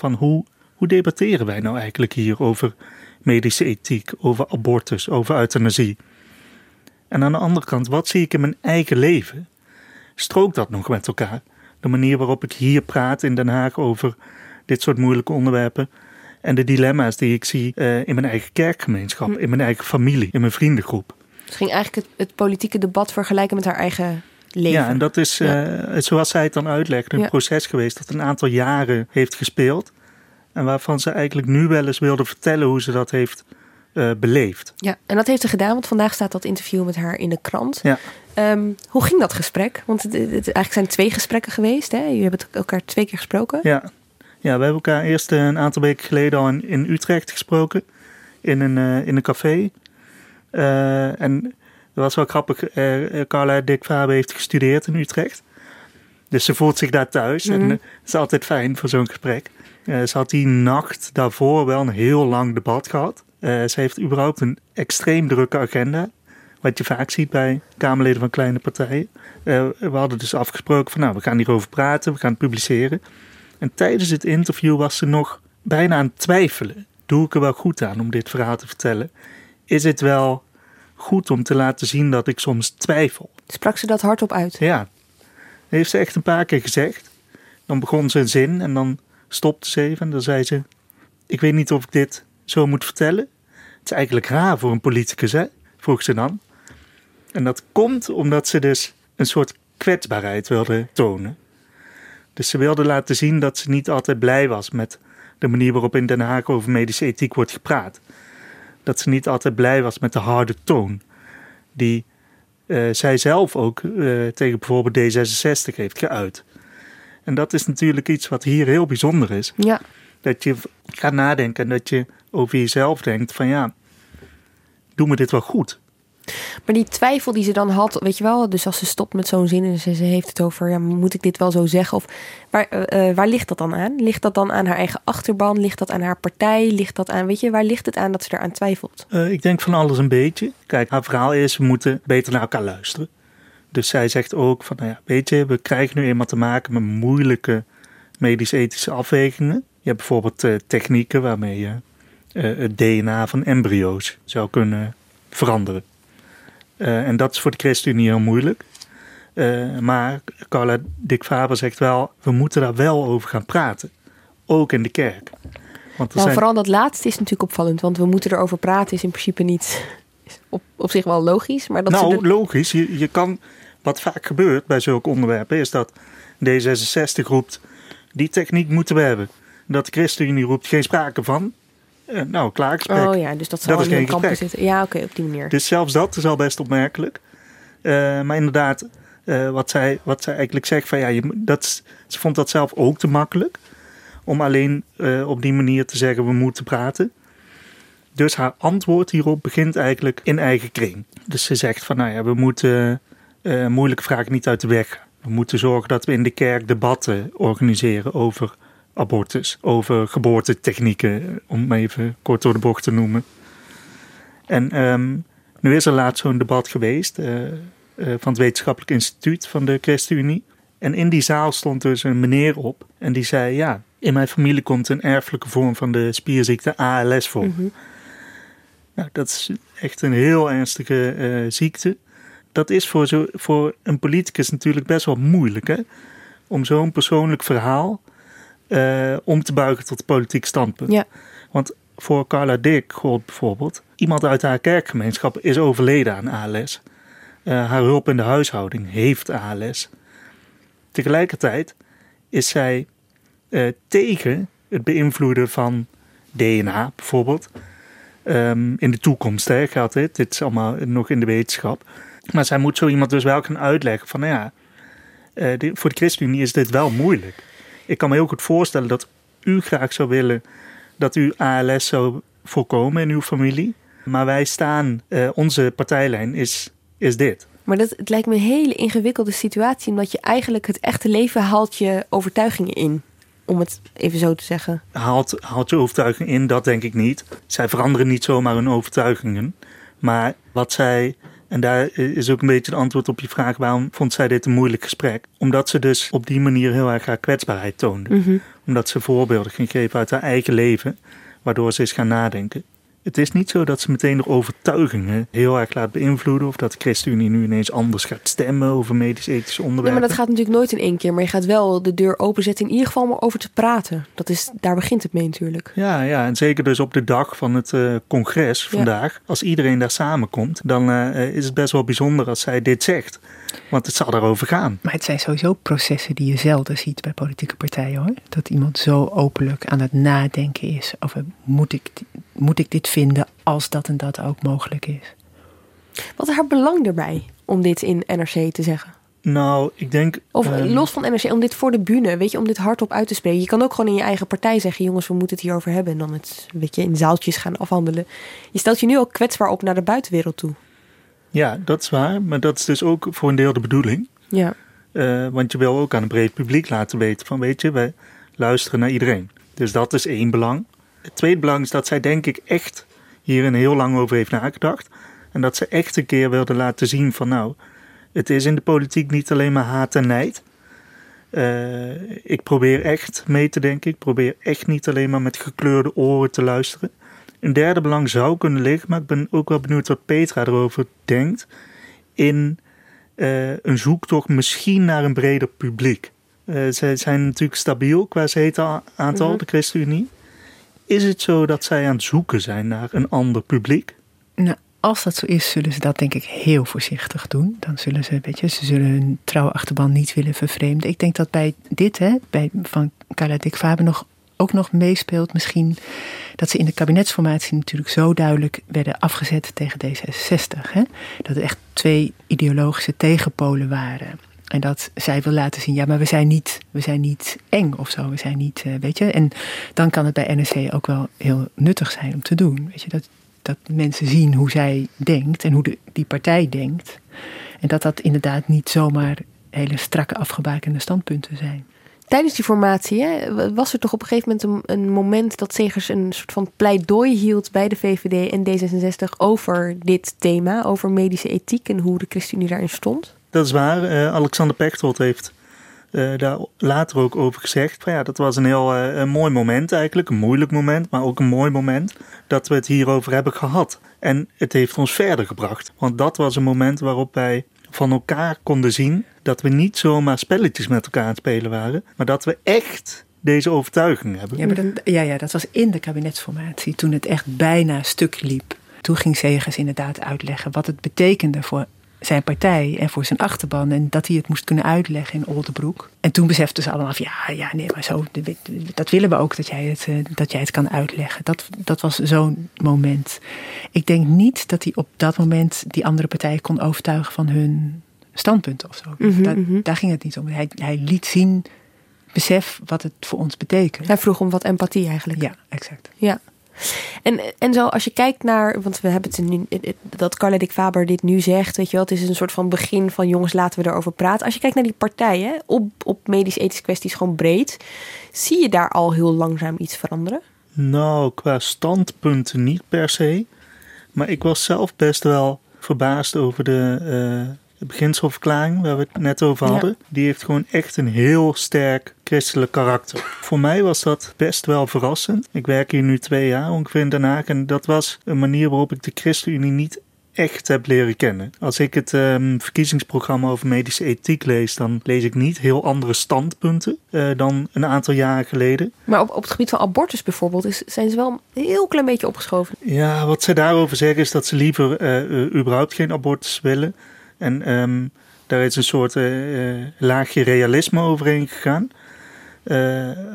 Van hoe, hoe debatteren wij nou eigenlijk hier over medische ethiek, over abortus, over euthanasie? En aan de andere kant, wat zie ik in mijn eigen leven? Strookt dat nog met elkaar? De manier waarop ik hier praat in Den Haag over dit soort moeilijke onderwerpen en de dilemma's die ik zie eh, in mijn eigen kerkgemeenschap, in mijn eigen familie, in mijn vriendengroep. Ze ging eigenlijk het, het politieke debat vergelijken met haar eigen leven. Ja, en dat is, eh, zoals zij het dan uitlegt, een Ja. proces geweest dat een aantal jaren heeft gespeeld. En waarvan ze eigenlijk nu wel eens wilde vertellen hoe ze dat heeft eh, beleefd. Ja, en dat heeft ze gedaan, want vandaag staat dat interview met haar in de krant. Ja. Ehm, hoe ging dat gesprek? Want het, het- eigenlijk zijn twee gesprekken geweest. Hè? Jullie hebben het elkaar twee keer gesproken. Ja. ja, we hebben elkaar eerst een aantal weken geleden al in, in Utrecht gesproken. In een, eh, in een café. En dat was wel grappig. eh, Carla Faber heeft gestudeerd in Utrecht. Dus ze voelt zich daar thuis. En Mhm. eh, het is altijd fijn voor zo'n gesprek. Ze had die nacht daarvoor wel een heel lang debat gehad. Eh, ze heeft überhaupt een extreem drukke agenda. Wat je vaak ziet bij Kamerleden van kleine partijen. We hadden dus afgesproken van nou, we gaan hierover praten, we gaan het publiceren. En tijdens het interview was ze nog bijna aan het twijfelen. Doe ik er wel goed aan om dit verhaal te vertellen? Is het wel goed om te laten zien dat ik soms twijfel? Sprak ze dat hardop uit? Ja, dat heeft ze echt een paar keer gezegd. Dan begon ze een zin en dan stopte ze even en dan zei ze... Ik weet niet of ik dit zo moet vertellen. Het is eigenlijk raar voor een politicus, hè? Vroeg ze dan. En dat komt omdat ze dus een soort kwetsbaarheid wilde tonen. Dus ze wilde laten zien dat ze niet altijd blij was met de manier waarop in Den Haag over medische ethiek wordt gepraat. Dat ze niet altijd blij was met de harde toon die eh, zij zelf ook eh, tegen bijvoorbeeld D66 heeft geuit. En dat is natuurlijk iets wat hier heel bijzonder is. Ja. Dat je gaat nadenken en dat je over jezelf denkt van ja, doen we dit wel goed? Maar die twijfel die ze dan had, weet je wel, dus als ze stopt met zo'n zin en ze, heeft het over, ja, moet ik dit wel zo zeggen? Of waar, eh, eh, waar ligt dat dan aan? Ligt dat dan aan haar eigen achterban? Ligt dat aan haar partij? Ligt dat aan, weet je, waar ligt het aan dat ze eraan twijfelt? Eh, ik denk van alles een beetje. Kijk, haar verhaal is, we moeten beter naar elkaar luisteren. Dus zij zegt ook van, nou ja, weet je, we krijgen nu eenmaal te maken met moeilijke medisch-ethische afwegingen. Je hebt bijvoorbeeld technieken waarmee je het DNA van embryo's zou kunnen veranderen. Eh, en dat is voor de ChristenUnie heel moeilijk. Eh, maar Carla Dick Faber zegt wel, we moeten daar wel over gaan praten. Ook in de kerk. Want Nou, zijn... vooral dat laatste is natuurlijk opvallend, want we moeten erover praten is in principe niet op, op zich wel logisch, maar dat nou, de- logisch. Je, je kan, wat vaak gebeurt bij zulke onderwerpen, is dat D66 roept: die techniek moeten we hebben. Dat de ChristenUnie roept: geen sprake van. Eh, nou, klaar gesprek. Oh ja, dus dat zal Dat in kampen zitten. Ja, oké, op die manier. Dus zelfs dat is al best opmerkelijk. Eh, maar inderdaad, eh, wat, zij, wat zij eigenlijk zegt: van ja, je, dat, ze vond dat zelf ook te makkelijk. Om alleen op die manier te zeggen: we moeten praten. Dus haar antwoord hierop begint eigenlijk in eigen kring. Dus ze zegt van nou ja, we moeten moeilijke vragen niet uit de weg. We moeten zorgen dat we in de kerk debatten organiseren over abortus, over geboortetechnieken, om het even kort door de bocht te noemen. En ehm, nu is er laatst zo'n debat geweest, eh, eh, van het Wetenschappelijk Instituut van de ChristenUnie. En in die zaal stond dus een meneer op en die zei: Ja, in mijn familie komt een erfelijke vorm van de spierziekte ALS voor. Mhm. Nou, dat is echt een heel ernstige eh, ziekte. Dat is voor, zo, voor een politicus natuurlijk best wel moeilijk, hè? Om zo'n persoonlijk verhaal eh, om te buigen tot politiek standpunt. Ja. Want voor Carla Dick gold bijvoorbeeld, iemand uit haar kerkgemeenschap is overleden aan ALS. Eh, haar hulp in de huishouding heeft ALS. Tegelijkertijd is zij eh, tegen het beïnvloeden van DNA bijvoorbeeld. Ehm, in de toekomst hè, gaat dit. Dit is allemaal nog in de wetenschap. Maar zij moet zo iemand dus wel gaan uitleggen van nou ja, dit- voor de ChristenUnie is dit wel moeilijk. Ik kan me heel goed voorstellen dat u graag zou willen dat u ALS zou voorkomen in uw familie. Maar wij staan, eh, onze partijlijn is, is dit. Maar dat, het lijkt me een hele ingewikkelde situatie, omdat je eigenlijk het echte leven haalt je overtuigingen in. Om het even zo te zeggen. Haalt, haalt je overtuiging in, dat denk ik niet. Zij veranderen niet zomaar hun overtuigingen. Maar wat zij, en daar is ook een beetje het antwoord op je vraag, waarom vond zij dit een moeilijk gesprek? Omdat ze dus op die manier heel erg haar kwetsbaarheid toonde. Mhm. Omdat ze voorbeelden ging geven uit haar eigen leven, waardoor ze is gaan nadenken. Het is niet zo dat ze meteen door overtuigingen heel erg laat beïnvloeden. Of dat de ChristenUnie nu ineens anders gaat stemmen over medisch-ethische Nee, onderwerpen. maar dat gaat natuurlijk nooit in één keer. Maar je gaat wel de deur openzetten in ieder geval om erover te praten. Dat is, daar begint het mee natuurlijk. Ja, ja, en zeker dus op de dag van het eh, congres Ja. vandaag. Als iedereen daar samenkomt, dan eh, is het best wel bijzonder als zij dit zegt. Want het zal daarover gaan. Maar het zijn sowieso processen die je zelden ziet bij politieke partijen hoor. Dat iemand zo openlijk aan het nadenken is over moet ik, moet ik dit vinden als dat en dat ook mogelijk is. Wat is haar belang erbij om dit in NRC te zeggen? Nou, ik denk... Of ehm, los van NRC, om dit voor de bühne, weet je, om dit hardop uit te spreken. Je kan ook gewoon in je eigen partij zeggen, jongens, we moeten het hierover hebben. En dan het, weet je, in zaaltjes gaan afhandelen. Je stelt je nu ook kwetsbaar op naar de buitenwereld toe. Ja, dat is waar. Maar dat is dus ook voor een deel de bedoeling. Ja. Eh, want je wil ook aan een breed publiek laten weten van weet je, wij luisteren naar iedereen. Dus dat is één belang. Het tweede belang is dat zij denk ik echt hier een heel lang over heeft nagedacht. En dat ze echt een keer wilde laten zien van nou, het is in de politiek niet alleen maar haat en nijd. Eh, ik probeer echt mee te denken. Ik probeer echt niet alleen maar met gekleurde oren te luisteren. Een derde belang zou kunnen liggen, maar ik ben ook wel benieuwd wat Petra erover denkt. In eh, een zoektocht misschien naar een breder publiek. Eh zij zijn natuurlijk stabiel qua zetelaantal, Mhm. de ChristenUnie. Is het zo dat zij aan het zoeken zijn naar een ander publiek? Nou, als dat zo is, zullen ze dat denk ik heel voorzichtig doen. Dan zullen ze, weet je, ze zullen hun trouwe achterban niet willen vervreemden. Ik denk dat bij dit, hè, bij, van Carla Dick Faber nog, ook nog meespeelt misschien dat ze in de kabinetsformatie natuurlijk zo duidelijk werden afgezet tegen D66. Hè? Dat er echt twee ideologische tegenpolen waren. En dat zij wil laten zien, ja, maar we zijn niet, we zijn niet eng of zo. We zijn niet, eh, weet je. En dan kan het bij NRC ook wel heel nuttig zijn om te doen. Weet je, dat, dat mensen zien hoe zij denkt en hoe de, die partij denkt. En dat dat inderdaad niet zomaar hele strakke afgebakende standpunten zijn. Tijdens die formatie hè, was er toch op een gegeven moment een, een moment dat Segers een soort van pleidooi hield bij de VVD en D66 over dit thema, over medische ethiek en hoe de ChristenUnie daarin stond. Dat is waar. Eh, Alexander Pechtold heeft eh, daar later ook over gezegd. Ja, dat was een heel eh, een mooi moment eigenlijk. Een moeilijk moment, maar ook een mooi moment dat we het hierover hebben gehad. En het heeft ons verder gebracht. Want dat was een moment waarop wij van elkaar konden zien dat we niet zomaar spelletjes met elkaar aan het spelen waren, maar dat we echt deze overtuiging hebben. Ja, maar dat, ja, ja, dat was in de kabinetsformatie, toen het echt bijna stuk liep. Toen ging Segers inderdaad uitleggen wat het betekende voor zijn partij en voor zijn achterban. En dat hij het moest kunnen uitleggen in Oldenbroek. En toen beseften ze allemaal van ja, ja, nee, maar zo, dat willen we ook dat jij het, eh, dat jij het kan uitleggen. Dat, dat was zo'n moment. Ik denk niet dat hij op dat moment die andere partijen kon overtuigen van hun standpunt of zo. Mhm, daar, mhm. daar ging het niet om. Hij, hij liet zien, besef wat het voor ons betekent. Hij vroeg om wat empathie eigenlijk. Ja, exact. Ja. En, en zo, als je kijkt naar, want we hebben het nu, dat Carla Dick Faber dit nu zegt, weet je wel, het is een soort van begin van jongens, laten we erover praten. Als je kijkt naar die partijen, op, op medisch-ethische kwesties gewoon breed, zie je daar al heel langzaam iets veranderen? Nou, qua standpunten niet per se. Maar ik was zelf best wel verbaasd over de de beginselverklaring waar we het net over hadden, die heeft gewoon echt een heel sterk christelijk karakter. Voor mij was dat best wel verrassend. Ik werk hier nu twee jaar ongeveer in Den Haag en dat was een manier waarop ik de ChristenUnie niet echt heb leren kennen. Als ik het ehm, verkiezingsprogramma over medische ethiek lees, dan lees ik niet heel andere standpunten uh, dan een aantal jaren geleden. Maar op, op het gebied van abortus bijvoorbeeld is, zijn ze wel een heel klein beetje opgeschoven. Ja, wat ze daarover zeggen is dat ze liever uh, überhaupt geen abortus willen. En um, daar is een soort laagje realisme overheen gegaan.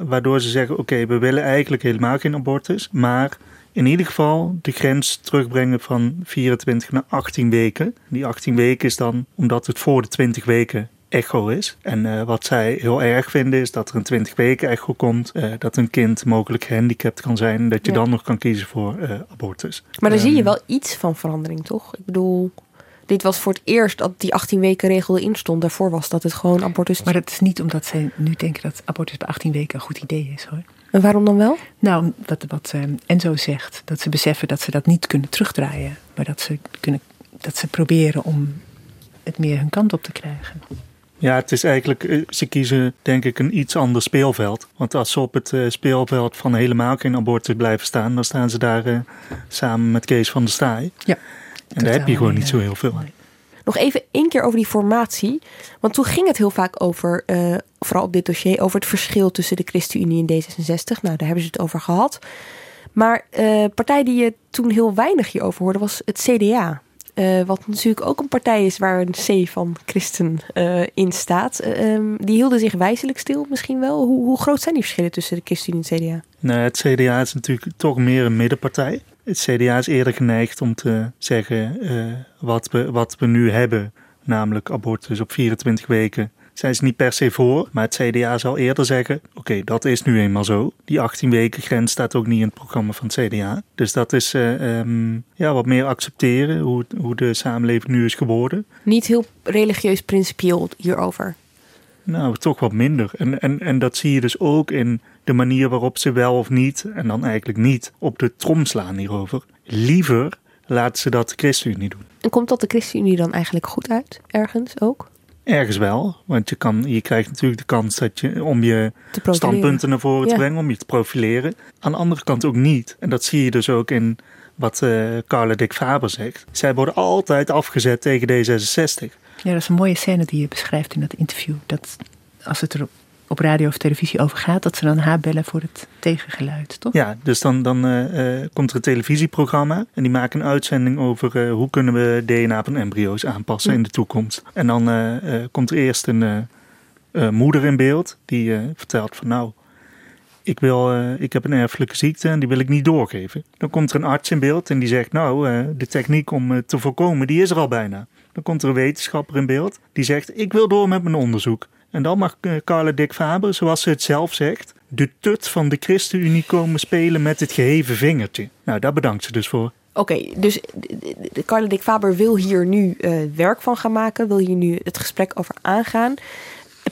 waardoor ze zeggen: oké, we willen eigenlijk helemaal geen abortus, maar in ieder geval de grens terugbrengen van 24 naar 18 weken. Die 18 weken is dan omdat het voor de 20 weken echo is. En uh, wat zij heel erg vinden is dat er een 20 weken echo komt. Uh, dat een kind mogelijk gehandicapt kan zijn. Dat je ja. dan nog kan kiezen voor uh, abortus. Maar dan um, zie je wel iets van verandering, toch? Ik bedoel, dit was voor het eerst dat die 18 weken regel erin stond. Daarvoor was dat het gewoon abortus. Maar dat is niet omdat zij nu denken dat abortus bij 18 weken een goed idee is hoor. En waarom dan wel? Nou, wat, wat uh, Enzo zegt, dat ze beseffen dat ze dat niet kunnen terugdraaien. Maar dat ze, kunnen, dat ze proberen om het meer hun kant op te krijgen. Ja, het is eigenlijk, ze kiezen denk ik een iets ander speelveld. Want als ze op het uh, speelveld van helemaal geen abortus blijven staan, dan staan ze daar uh, samen met Kees van der Staaij. Ja. En daar heb je gewoon niet zo heel veel aan. Nog even één keer over die formatie. Want toen ging het heel vaak over, uh, vooral op dit dossier, over het verschil tussen de ChristenUnie en D66. Nou, daar hebben ze het over gehad. Maar uh, partij die je toen heel weinig hierover hoorde was het CDA. Uh, wat natuurlijk ook een partij is waar een C van christen in staat. Um, die hielden zich wijzelijk stil misschien wel. Hoe, hoe, groot zijn die verschillen tussen de ChristenUnie en het CDA? Nou, het CDA is natuurlijk toch meer een middenpartij. Het CDA is eerder geneigd om te zeggen wat, we, wat we nu hebben, namelijk abortus op 24 weken. Zijn ze niet per se voor, maar het CDA zal eerder zeggen: Oké, dat is nu eenmaal zo. Die 18 weken grens staat ook niet in het programma van het CDA. Dus dat is uh, um, ja, wat meer accepteren hoe, hoe de samenleving nu is geworden. Niet heel religieus principieel hierover. Nou, toch wat minder. En, en, en dat zie je dus ook in de manier waarop ze wel of niet, en dan eigenlijk niet, op de trom slaan hierover. Liever laten ze dat de ChristenUnie doen. En komt dat de ChristenUnie dan eigenlijk goed uit, ergens ook? Ergens wel, want je, kan, je krijgt natuurlijk de kans dat je, om je standpunten naar voren te ja. brengen, om je te profileren. Aan de andere kant ook niet. En dat zie je dus ook in wat uh, Carla Dick Faber zegt. Zij worden altijd afgezet tegen D66. Ja, dat is een mooie scène die je beschrijft in dat interview. Dat als het er op radio of televisie over gaat, dat ze dan haar bellen voor het tegengeluid, toch? Ja, dus dan, dan uh, uh, komt er een televisieprogramma en die maken een uitzending over uh, hoe kunnen we DNA van embryo's aanpassen ja. in de toekomst. En dan komt er eerst een moeder in beeld die vertelt van nou, ik, wil, ik heb een erfelijke ziekte en die wil ik niet doorgeven. Dan komt er een arts in beeld en die zegt nou, de techniek om te voorkomen, die is er al bijna. Dan komt er een wetenschapper in beeld die zegt ik wil door met mijn onderzoek. En dan mag Carla Dick Faber, zoals ze het zelf zegt, de tut van de ChristenUnie komen spelen met het geheven vingertje. Nou, daar bedankt ze dus voor. Oké, okay, dus Carla Dick Faber wil hier nu uh, werk van gaan maken, wil hier nu het gesprek over aangaan.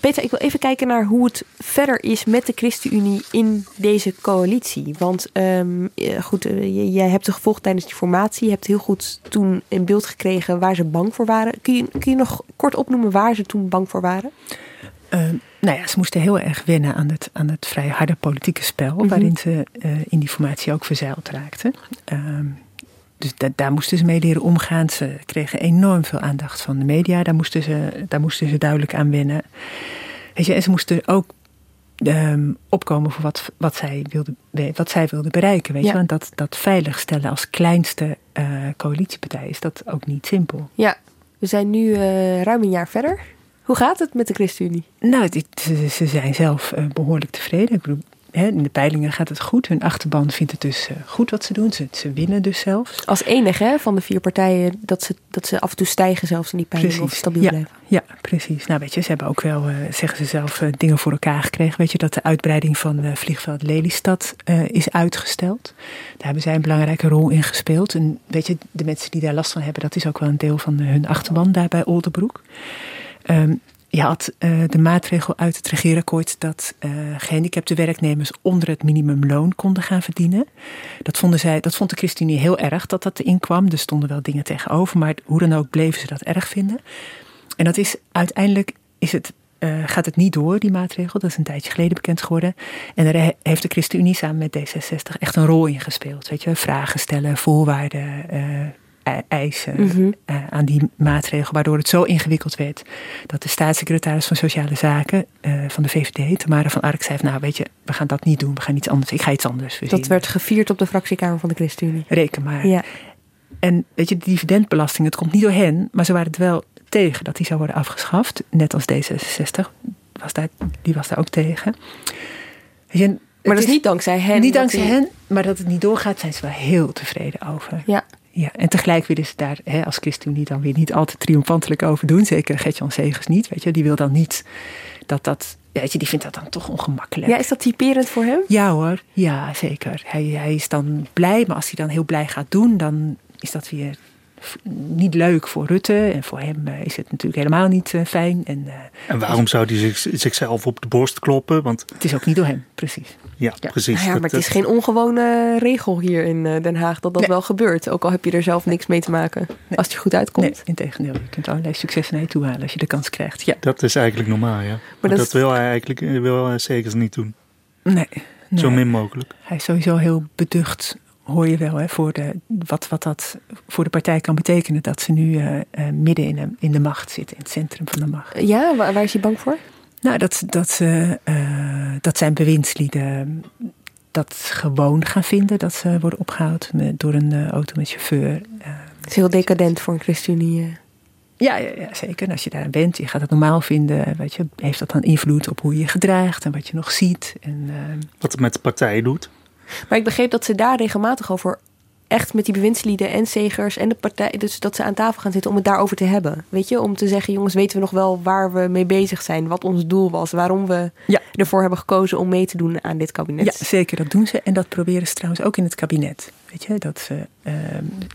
Peter, ik wil even kijken naar hoe het verder is met de ChristenUnie in deze coalitie. Want um, goed, uh, jij hebt ze gevolgd tijdens die formatie. Je hebt heel goed toen in beeld gekregen waar ze bang voor waren. Kun je, kun je nog kort opnoemen waar ze toen bang voor waren? Uh, nou ja, ze moesten heel erg wennen aan het, aan het vrij harde politieke spel, mm -hmm. waarin ze uh, in die formatie ook verzeild raakten. Uh, dus da daar moesten ze mee leren omgaan. Ze kregen enorm veel aandacht van de media. Daar moesten ze, daar moesten ze duidelijk aan wennen. Weet je, en ze moesten ook um, opkomen voor wat, wat, zij wilden, wat zij wilden bereiken. Weet ja. je? Want dat, dat veiligstellen als kleinste uh, coalitiepartij is dat ook niet simpel. Ja, we zijn nu uh, ruim een jaar verder. Hoe gaat het met de ChristenUnie? Nou, dit, ze, ze, zijn zelf uh, behoorlijk tevreden. Ik bedoel, hè, in de peilingen gaat het goed. Hun achterban vindt het dus uh, goed wat ze doen. Ze, ze, winnen dus zelfs. Als enige hè, van de vier partijen dat ze, dat ze af en toe stijgen zelfs in die peilingen precies. of stabiel ja, blijven. Ja, precies. Nou weet je, ze hebben ook wel, uh, zeggen ze zelf, dingen voor elkaar gekregen. Weet je, dat de uitbreiding van vliegveld Lelystad is uitgesteld. Daar hebben zij een belangrijke rol in gespeeld. En weet je, de mensen die daar last van hebben, dat is ook wel een deel van hun achterban daar bij Oldenbroek. Um, je had uh, de maatregel uit het regeerakkoord dat uh, gehandicapte werknemers onder het minimumloon konden gaan verdienen. Dat, vonden zij, dat vond de ChristenUnie heel erg dat dat erin kwam. Er stonden wel dingen tegenover, maar hoe dan ook bleven ze dat erg vinden. En dat is uiteindelijk is het, eh, gaat het niet door, die maatregel. Dat is een tijdje geleden bekend geworden. En daar he- heeft de ChristenUnie samen met D66 echt een rol in gespeeld. Weet je, vragen stellen, voorwaarden, e- eisen Mhm. eh, aan die maatregel. Waardoor het zo ingewikkeld werd dat de staatssecretaris van Sociale Zaken eh, van de VVD, Tamara van Ark, zei: Nou, weet je, we gaan dat niet doen. We gaan iets anders. Ik ga iets anders verzinnen. Dat werd gevierd op de fractiekamer van de ChristenUnie. Reken maar. Ja. En weet je, de dividendbelasting, het komt niet door hen, maar ze waren het wel tegen dat die zou worden afgeschaft. Net als D66, was daar, die was daar ook tegen. Je, Maar dat is niet dankzij hen. niet dankzij die- hen, maar dat het niet doorgaat, zijn ze wel heel tevreden over. Ja. Ja, en tegelijk willen ze daar hè, als ChristenUnie dan weer niet al te triomfantelijk over doen. Zeker Gertjan Segers niet, weet je. Die wil dan niet dat dat, weet je, die vindt dat dan toch ongemakkelijk. ja, is dat typerend voor hem? Ja hoor, ja zeker. Hij, hij is dan blij, maar als hij dan heel blij gaat doen, dan is dat weer niet leuk voor Rutte. En voor hem eh, is het natuurlijk helemaal niet eh, fijn. En eh, En waarom zou hij zich, zichzelf op de borst kloppen? Want het is ook niet door hem, precies. ja, Ja. precies. Nou ja, dat- maar het is geen ongewone regel hier in Den Haag dat dat Nee. wel gebeurt. Ook al heb je er zelf niks mee te maken. Als het je goed uitkomt. Nee, integendeel. Je kunt allerlei successen naar je toe halen als je de kans krijgt. Ja, Dat is eigenlijk normaal, ja. Maar, dat dat, is- wil hij eigenlijk wil hij zeker niet doen. nee. nee. Zo min mogelijk. Hij is sowieso heel beducht, hoor je wel, hè, voor de, wat, wat dat voor de partij kan betekenen. Dat ze nu eh, eh, midden in de, in de macht zitten, in het centrum van de macht. Ja, waar, waar is hij bang voor? Nou, dat, dat, ze, eh, dat zijn bewindslieden dat gewoon gaan vinden. Dat ze worden opgehaald met, door een auto met chauffeur. Eh, Het is heel decadent voor een ChristenUnie. ja, ja, ja, zeker. En als je daar bent, je gaat het normaal vinden. Weet je, heeft dat dan invloed op hoe je je gedraagt en wat je nog ziet? En, eh, Wat het met de partij doet. Maar ik begreep dat ze daar regelmatig over echt met die bewindslieden en zegers en de partij, dus dat ze aan tafel gaan zitten om het daarover te hebben. Weet je, om te zeggen, jongens, weten we nog wel waar we mee bezig zijn, wat ons doel was, waarom we Ja. ervoor hebben gekozen om mee te doen aan dit kabinet. Ja, zeker, dat doen ze. En dat proberen ze trouwens ook in het kabinet. Weet je, dat ze eh,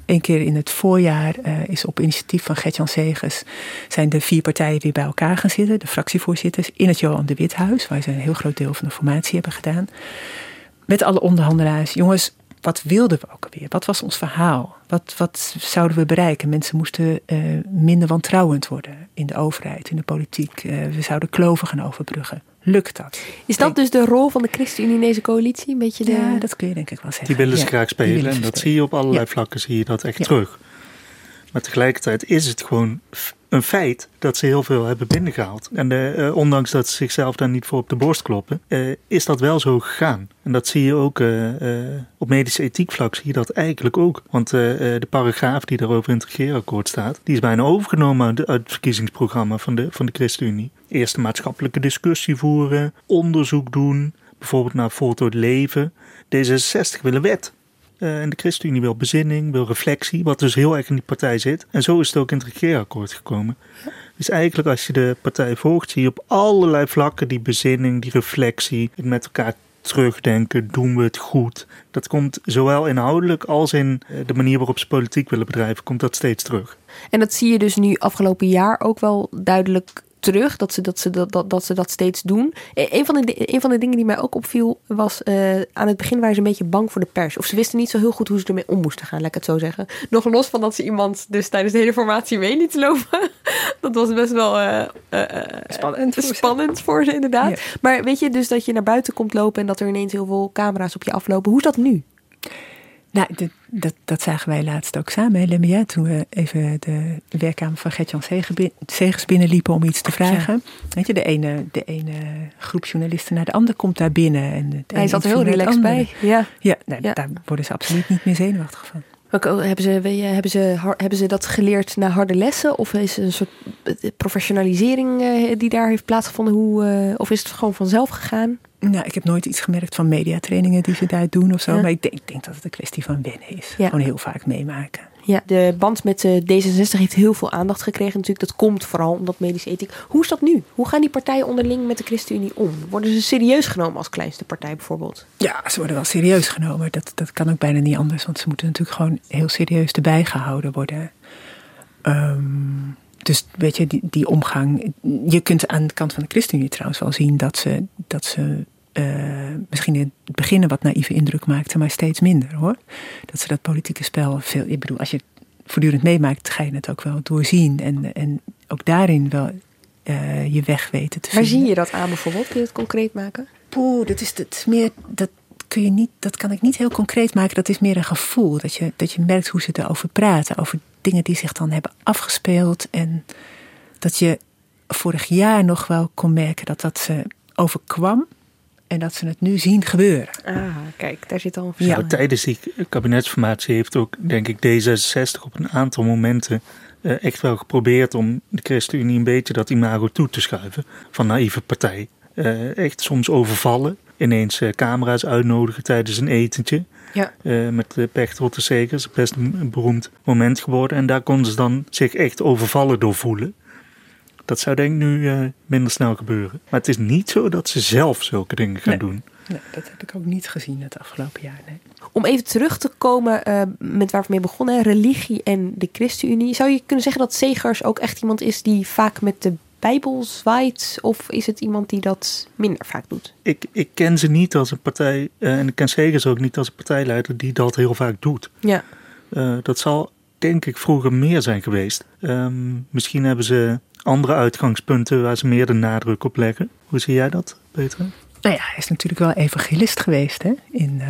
een keer in het voorjaar eh, is op initiatief van Gertjan Segers... zijn de vier partijen weer bij elkaar gaan zitten, de fractievoorzitters... in het Johan de Withuis, waar ze een heel groot deel van de formatie hebben gedaan. Met alle onderhandelaars. Jongens, wat wilden we ook alweer? Wat was ons verhaal? Wat, wat zouden we bereiken? Mensen moesten eh, minder wantrouwend worden in de overheid, in de politiek. Eh, we zouden kloven gaan overbruggen. Lukt dat? Is dat dus de rol van de ChristenUnie in deze coalitie? Een beetje de... Ja, dat kun je denk ik wel zeggen. Die willen ze Ja, graag spelen. En dat spelen. zie je op allerlei Ja. vlakken, zie je dat echt Ja. terug. Maar tegelijkertijd is het gewoon een feit dat ze heel veel hebben binnengehaald. En de, eh, ondanks dat ze zichzelf daar niet voor op de borst kloppen, eh, is dat wel zo gegaan. En dat zie je ook eh, eh, op medische ethiek vlak zie je dat eigenlijk ook. Want eh, eh, de paragraaf die daarover in het regeerakkoord staat, die is bijna overgenomen uit het verkiezingsprogramma van de, van de ChristenUnie. Eerst een maatschappelijke discussie voeren, onderzoek doen, bijvoorbeeld naar voltooid leven. D66 wil een wet. Eh, en de ChristenUnie wil bezinning, wil reflectie, wat dus heel erg in die partij zit. En zo is het ook in het regeerakkoord gekomen. Dus eigenlijk als je de partij volgt, zie je op allerlei vlakken die bezinning, die reflectie, het met elkaar terugdenken, doen we het goed. Dat komt zowel inhoudelijk als in eh, de manier waarop ze politiek willen bedrijven, komt dat steeds terug. En dat zie je dus nu afgelopen jaar ook wel duidelijk terug, dat ze dat, ze dat, dat, dat, ze dat steeds doen. E- Een van, de, een van de dingen die mij ook opviel was, eh, aan het begin waren ze een beetje bang voor de pers. Of ze wisten niet zo heel goed hoe ze ermee om moesten gaan, laat ik het zo zeggen. Nog los van dat ze iemand dus tijdens de hele formatie mee lieten lopen. *laughs* dat was best wel eh, eh, Spannend voor ze. spannend voor ze, inderdaad. Ja. Maar weet je, dus dat je naar buiten komt lopen en dat er ineens heel veel camera's op je aflopen. Hoe is dat nu? Nou, dat, dat zagen wij laatst ook samen, hè, Lemmia, toen we even de werkkamer van Gertjan Zegers binnenliepen om iets te vragen. Weet je, de ene, de ene groep journalisten naar de andere komt daar binnen. En Hij zat er heel relaxed bij. Ja. Ja, nou, Ja. daar worden ze absoluut niet meer zenuwachtig van. Ook, hebben, ze, hebben, ze, hebben ze dat geleerd na harde lessen? Of is er een soort eh, professionalisering eh, die daar heeft plaatsgevonden? Hoe, eh, of is het gewoon vanzelf gegaan? Nou, ik heb nooit iets gemerkt van mediatrainingen die ze daar doen of zo. Ja. Maar ik denk, dat het een kwestie van wennen is. Ja. Gewoon heel vaak meemaken. Ja, de band met eh, D66 heeft heel veel aandacht gekregen natuurlijk. Dat komt vooral omdat medische ethiek. Hoe is dat nu? Hoe gaan die partijen onderling met de ChristenUnie om? Worden ze serieus genomen als kleinste partij bijvoorbeeld? Ja, ze worden wel serieus genomen. Dat, dat kan ook bijna niet anders. Want ze moeten natuurlijk gewoon heel serieus erbij gehouden worden. Ehm, dus weet je, die, die omgang. Je kunt aan de kant van de ChristenUnie trouwens wel zien dat ze, dat ze eh, misschien in het begin een wat naïeve indruk maakten, maar steeds minder hoor. Dat ze dat politieke spel veel. Ik bedoel, als je voortdurend meemaakt, ga je het ook wel doorzien. En, en ook daarin wel uh, je weg weten te Waar vinden. zie je dat aan bijvoorbeeld? Kun je het concreet maken? Poeh, dat is, is meer. Dat, kun je niet, dat kan ik niet heel concreet maken. Dat is meer een gevoel. Dat je, dat je merkt hoe ze erover praten. Over dingen die zich dan hebben afgespeeld. En dat je vorig jaar nog wel kon merken dat dat ze overkwam. En dat ze het nu zien gebeuren. Ah, kijk, daar zit al een Ja. verschil. Tijdens die kabinetsformatie heeft ook, denk ik, D66 op een aantal momenten eh, echt wel geprobeerd om de ChristenUnie een beetje dat imago toe te schuiven van naïeve partij. Eh, echt soms overvallen, ineens eh, camera's uitnodigen tijdens een etentje. Ja. Eh, met de Pechtold de Zekers, best een, beroemd moment geworden. En daar konden ze dan zich echt overvallen door voelen. Dat zou denk ik nu eh, minder snel gebeuren. Maar het is niet zo dat ze zelf zulke dingen gaan Nee. doen. Nee, dat heb ik ook niet gezien het afgelopen jaar. Nee. Om even terug te komen met waar we mee begonnen, religie en de ChristenUnie. Zou je kunnen zeggen dat Segers ook echt iemand is die vaak met de Bijbel zwaait? Of is het iemand die dat minder vaak doet? ik, ik ken ze niet als een partij, eh, en ik ken Segers ook niet als een partijleider die dat heel vaak doet. Ja. Eh, dat zal denk ik vroeger meer zijn geweest. Ehm, misschien hebben ze andere uitgangspunten waar ze meer de nadruk op leggen. Hoe zie jij dat, Petra? Nou ja, hij is natuurlijk wel evangelist geweest hè, in eh,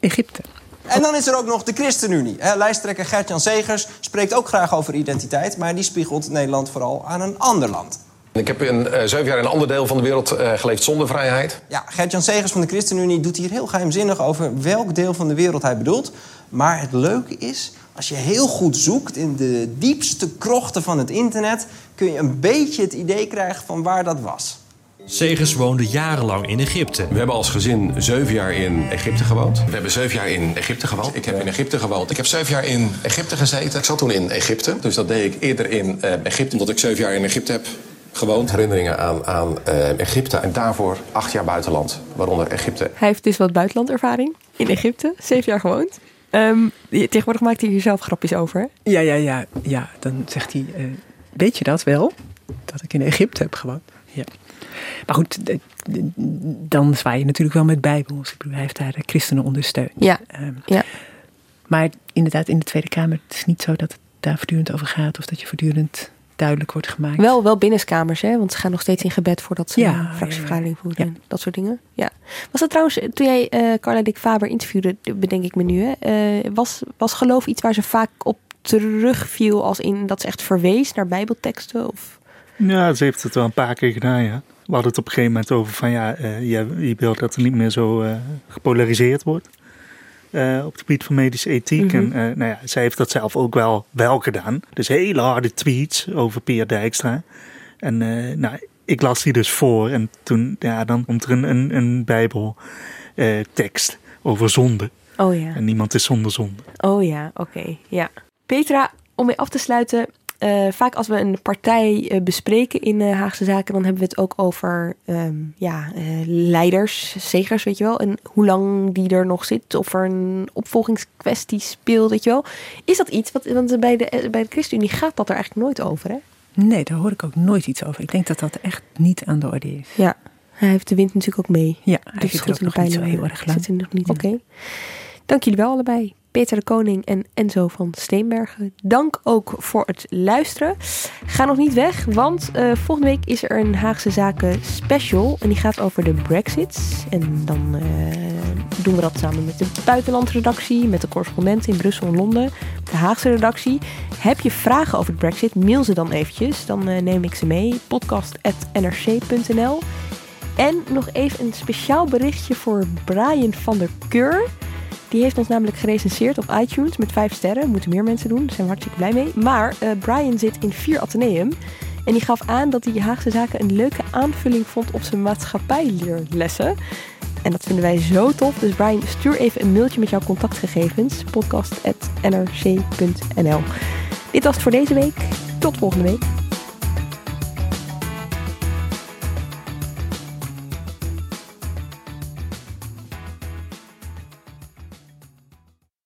Egypte. En dan is er ook nog de ChristenUnie. Hè, Lijsttrekker Gert-Jan Segers spreekt ook graag over identiteit... maar die spiegelt Nederland vooral aan een ander land. Ik heb in, eh, zeven jaar in een ander deel van de wereld eh, geleefd zonder vrijheid. Ja, Gert-Jan Segers van de ChristenUnie doet hier heel geheimzinnig over... welk deel van de wereld hij bedoelt. Maar het leuke is, als je heel goed zoekt in de diepste krochten van het internet... kun je een beetje het idee krijgen van waar dat was. Segers woonde jarenlang in Egypte. We hebben als gezin zeven jaar in Egypte gewoond. We hebben zeven jaar in Egypte gewoond. Ik heb in Egypte gewoond. Ik heb zeven jaar in Egypte gezeten. Ik zat toen in Egypte. Dus dat deed ik eerder in eh, Egypte. Omdat ik zeven jaar in Egypte heb gewoond. Herinneringen aan, aan eh, Egypte. En daarvoor acht jaar buitenland. Waaronder Egypte. Hij heeft dus wat buitenlandervaring in Egypte. Zeven jaar gewoond. Ehm, je- tegenwoordig maakt hij hier zelf grapjes over. hè? Ja, ja, ja, ja. Dan zegt hij, eh, weet je dat wel? Dat ik in Egypte heb gewoond. Ja. Maar goed, dan zwaai je natuurlijk wel met Bijbels. Ik bedoel, hij heeft daar de christenen ondersteund. Ja. Ehm, Ja. Maar inderdaad, in de Tweede Kamer, het is niet zo dat het daar voortdurend over gaat. Of dat je voortdurend duidelijk wordt gemaakt. Wel, wel binnenskamers, hè? Want ze gaan nog steeds in gebed voordat ze Ja, een fractievergadering ja, voeren. ja. Dat soort dingen. Ja. Was dat trouwens, toen jij eh Carla Dick Faber interviewde, bedenk ik me nu, hè? eh, was, was geloof iets waar ze vaak op terugviel als in dat ze echt verwees naar bijbelteksten? Of... Ja, ze heeft het wel een paar keer gedaan, ja. We hadden het op een gegeven moment over van ja, eh, je, je wilt dat er niet meer zo eh, gepolariseerd wordt. eh, op het gebied van medische ethiek. Mhm. En nou ja, zij heeft dat zelf ook wel, wel gedaan. Dus hele harde tweets over Pia Dijkstra. En nou, ik las die dus voor. En toen, ja, dan komt er een, een, een bijbeltekst over zonde. Oh ja. En niemand is zonder zonde. Oh ja, oké. Ja. Petra, om mee af te sluiten. Eh, vaak als we een partij eh, bespreken in eh, Haagse Zaken, dan hebben we het ook over ehm, ja, leiders, zegers, weet je wel. En hoe lang die er nog zit, of er een opvolgingskwestie speelt, weet je wel. Is dat iets, wat, want bij de, bij de ChristenUnie gaat dat er eigenlijk nooit over, hè? Nee, daar hoor ik ook nooit iets over. Ik denk dat dat echt niet aan de orde is. Ja. Hij heeft de wind natuurlijk ook mee. Ja, hij Dus zit er ook nog niet zo heel erg lang. Zit er nog niet. Oké. Dank jullie wel allebei. Peter de Koning en Enzo van Steenbergen. Dank ook voor het luisteren. Ga nog niet weg, want eh, volgende week is er een Haagse Zaken special. En die gaat over de Brexit. En dan eh, doen we dat samen met de buitenlandredactie, met de correspondenten in Brussel en Londen, de Haagse redactie. Heb je vragen over de Brexit, mail ze dan eventjes. Dan eh, neem ik ze mee. podcast.nrc.nl en nog even een speciaal berichtje voor Brian van der Keur. Die heeft ons namelijk gerecenseerd op iTunes met vijf sterren. Moeten meer mensen doen, daar zijn we hartstikke blij mee. Maar eh, Brian zit in vier Atheneum. En die gaf aan dat hij Haagse Zaken een leuke aanvulling vond op zijn maatschappijleerlessen. En dat vinden wij zo tof. Dus Brian, stuur even een mailtje met jouw contactgegevens. podcast.nrc.nl Dit was het voor deze week. Tot volgende week.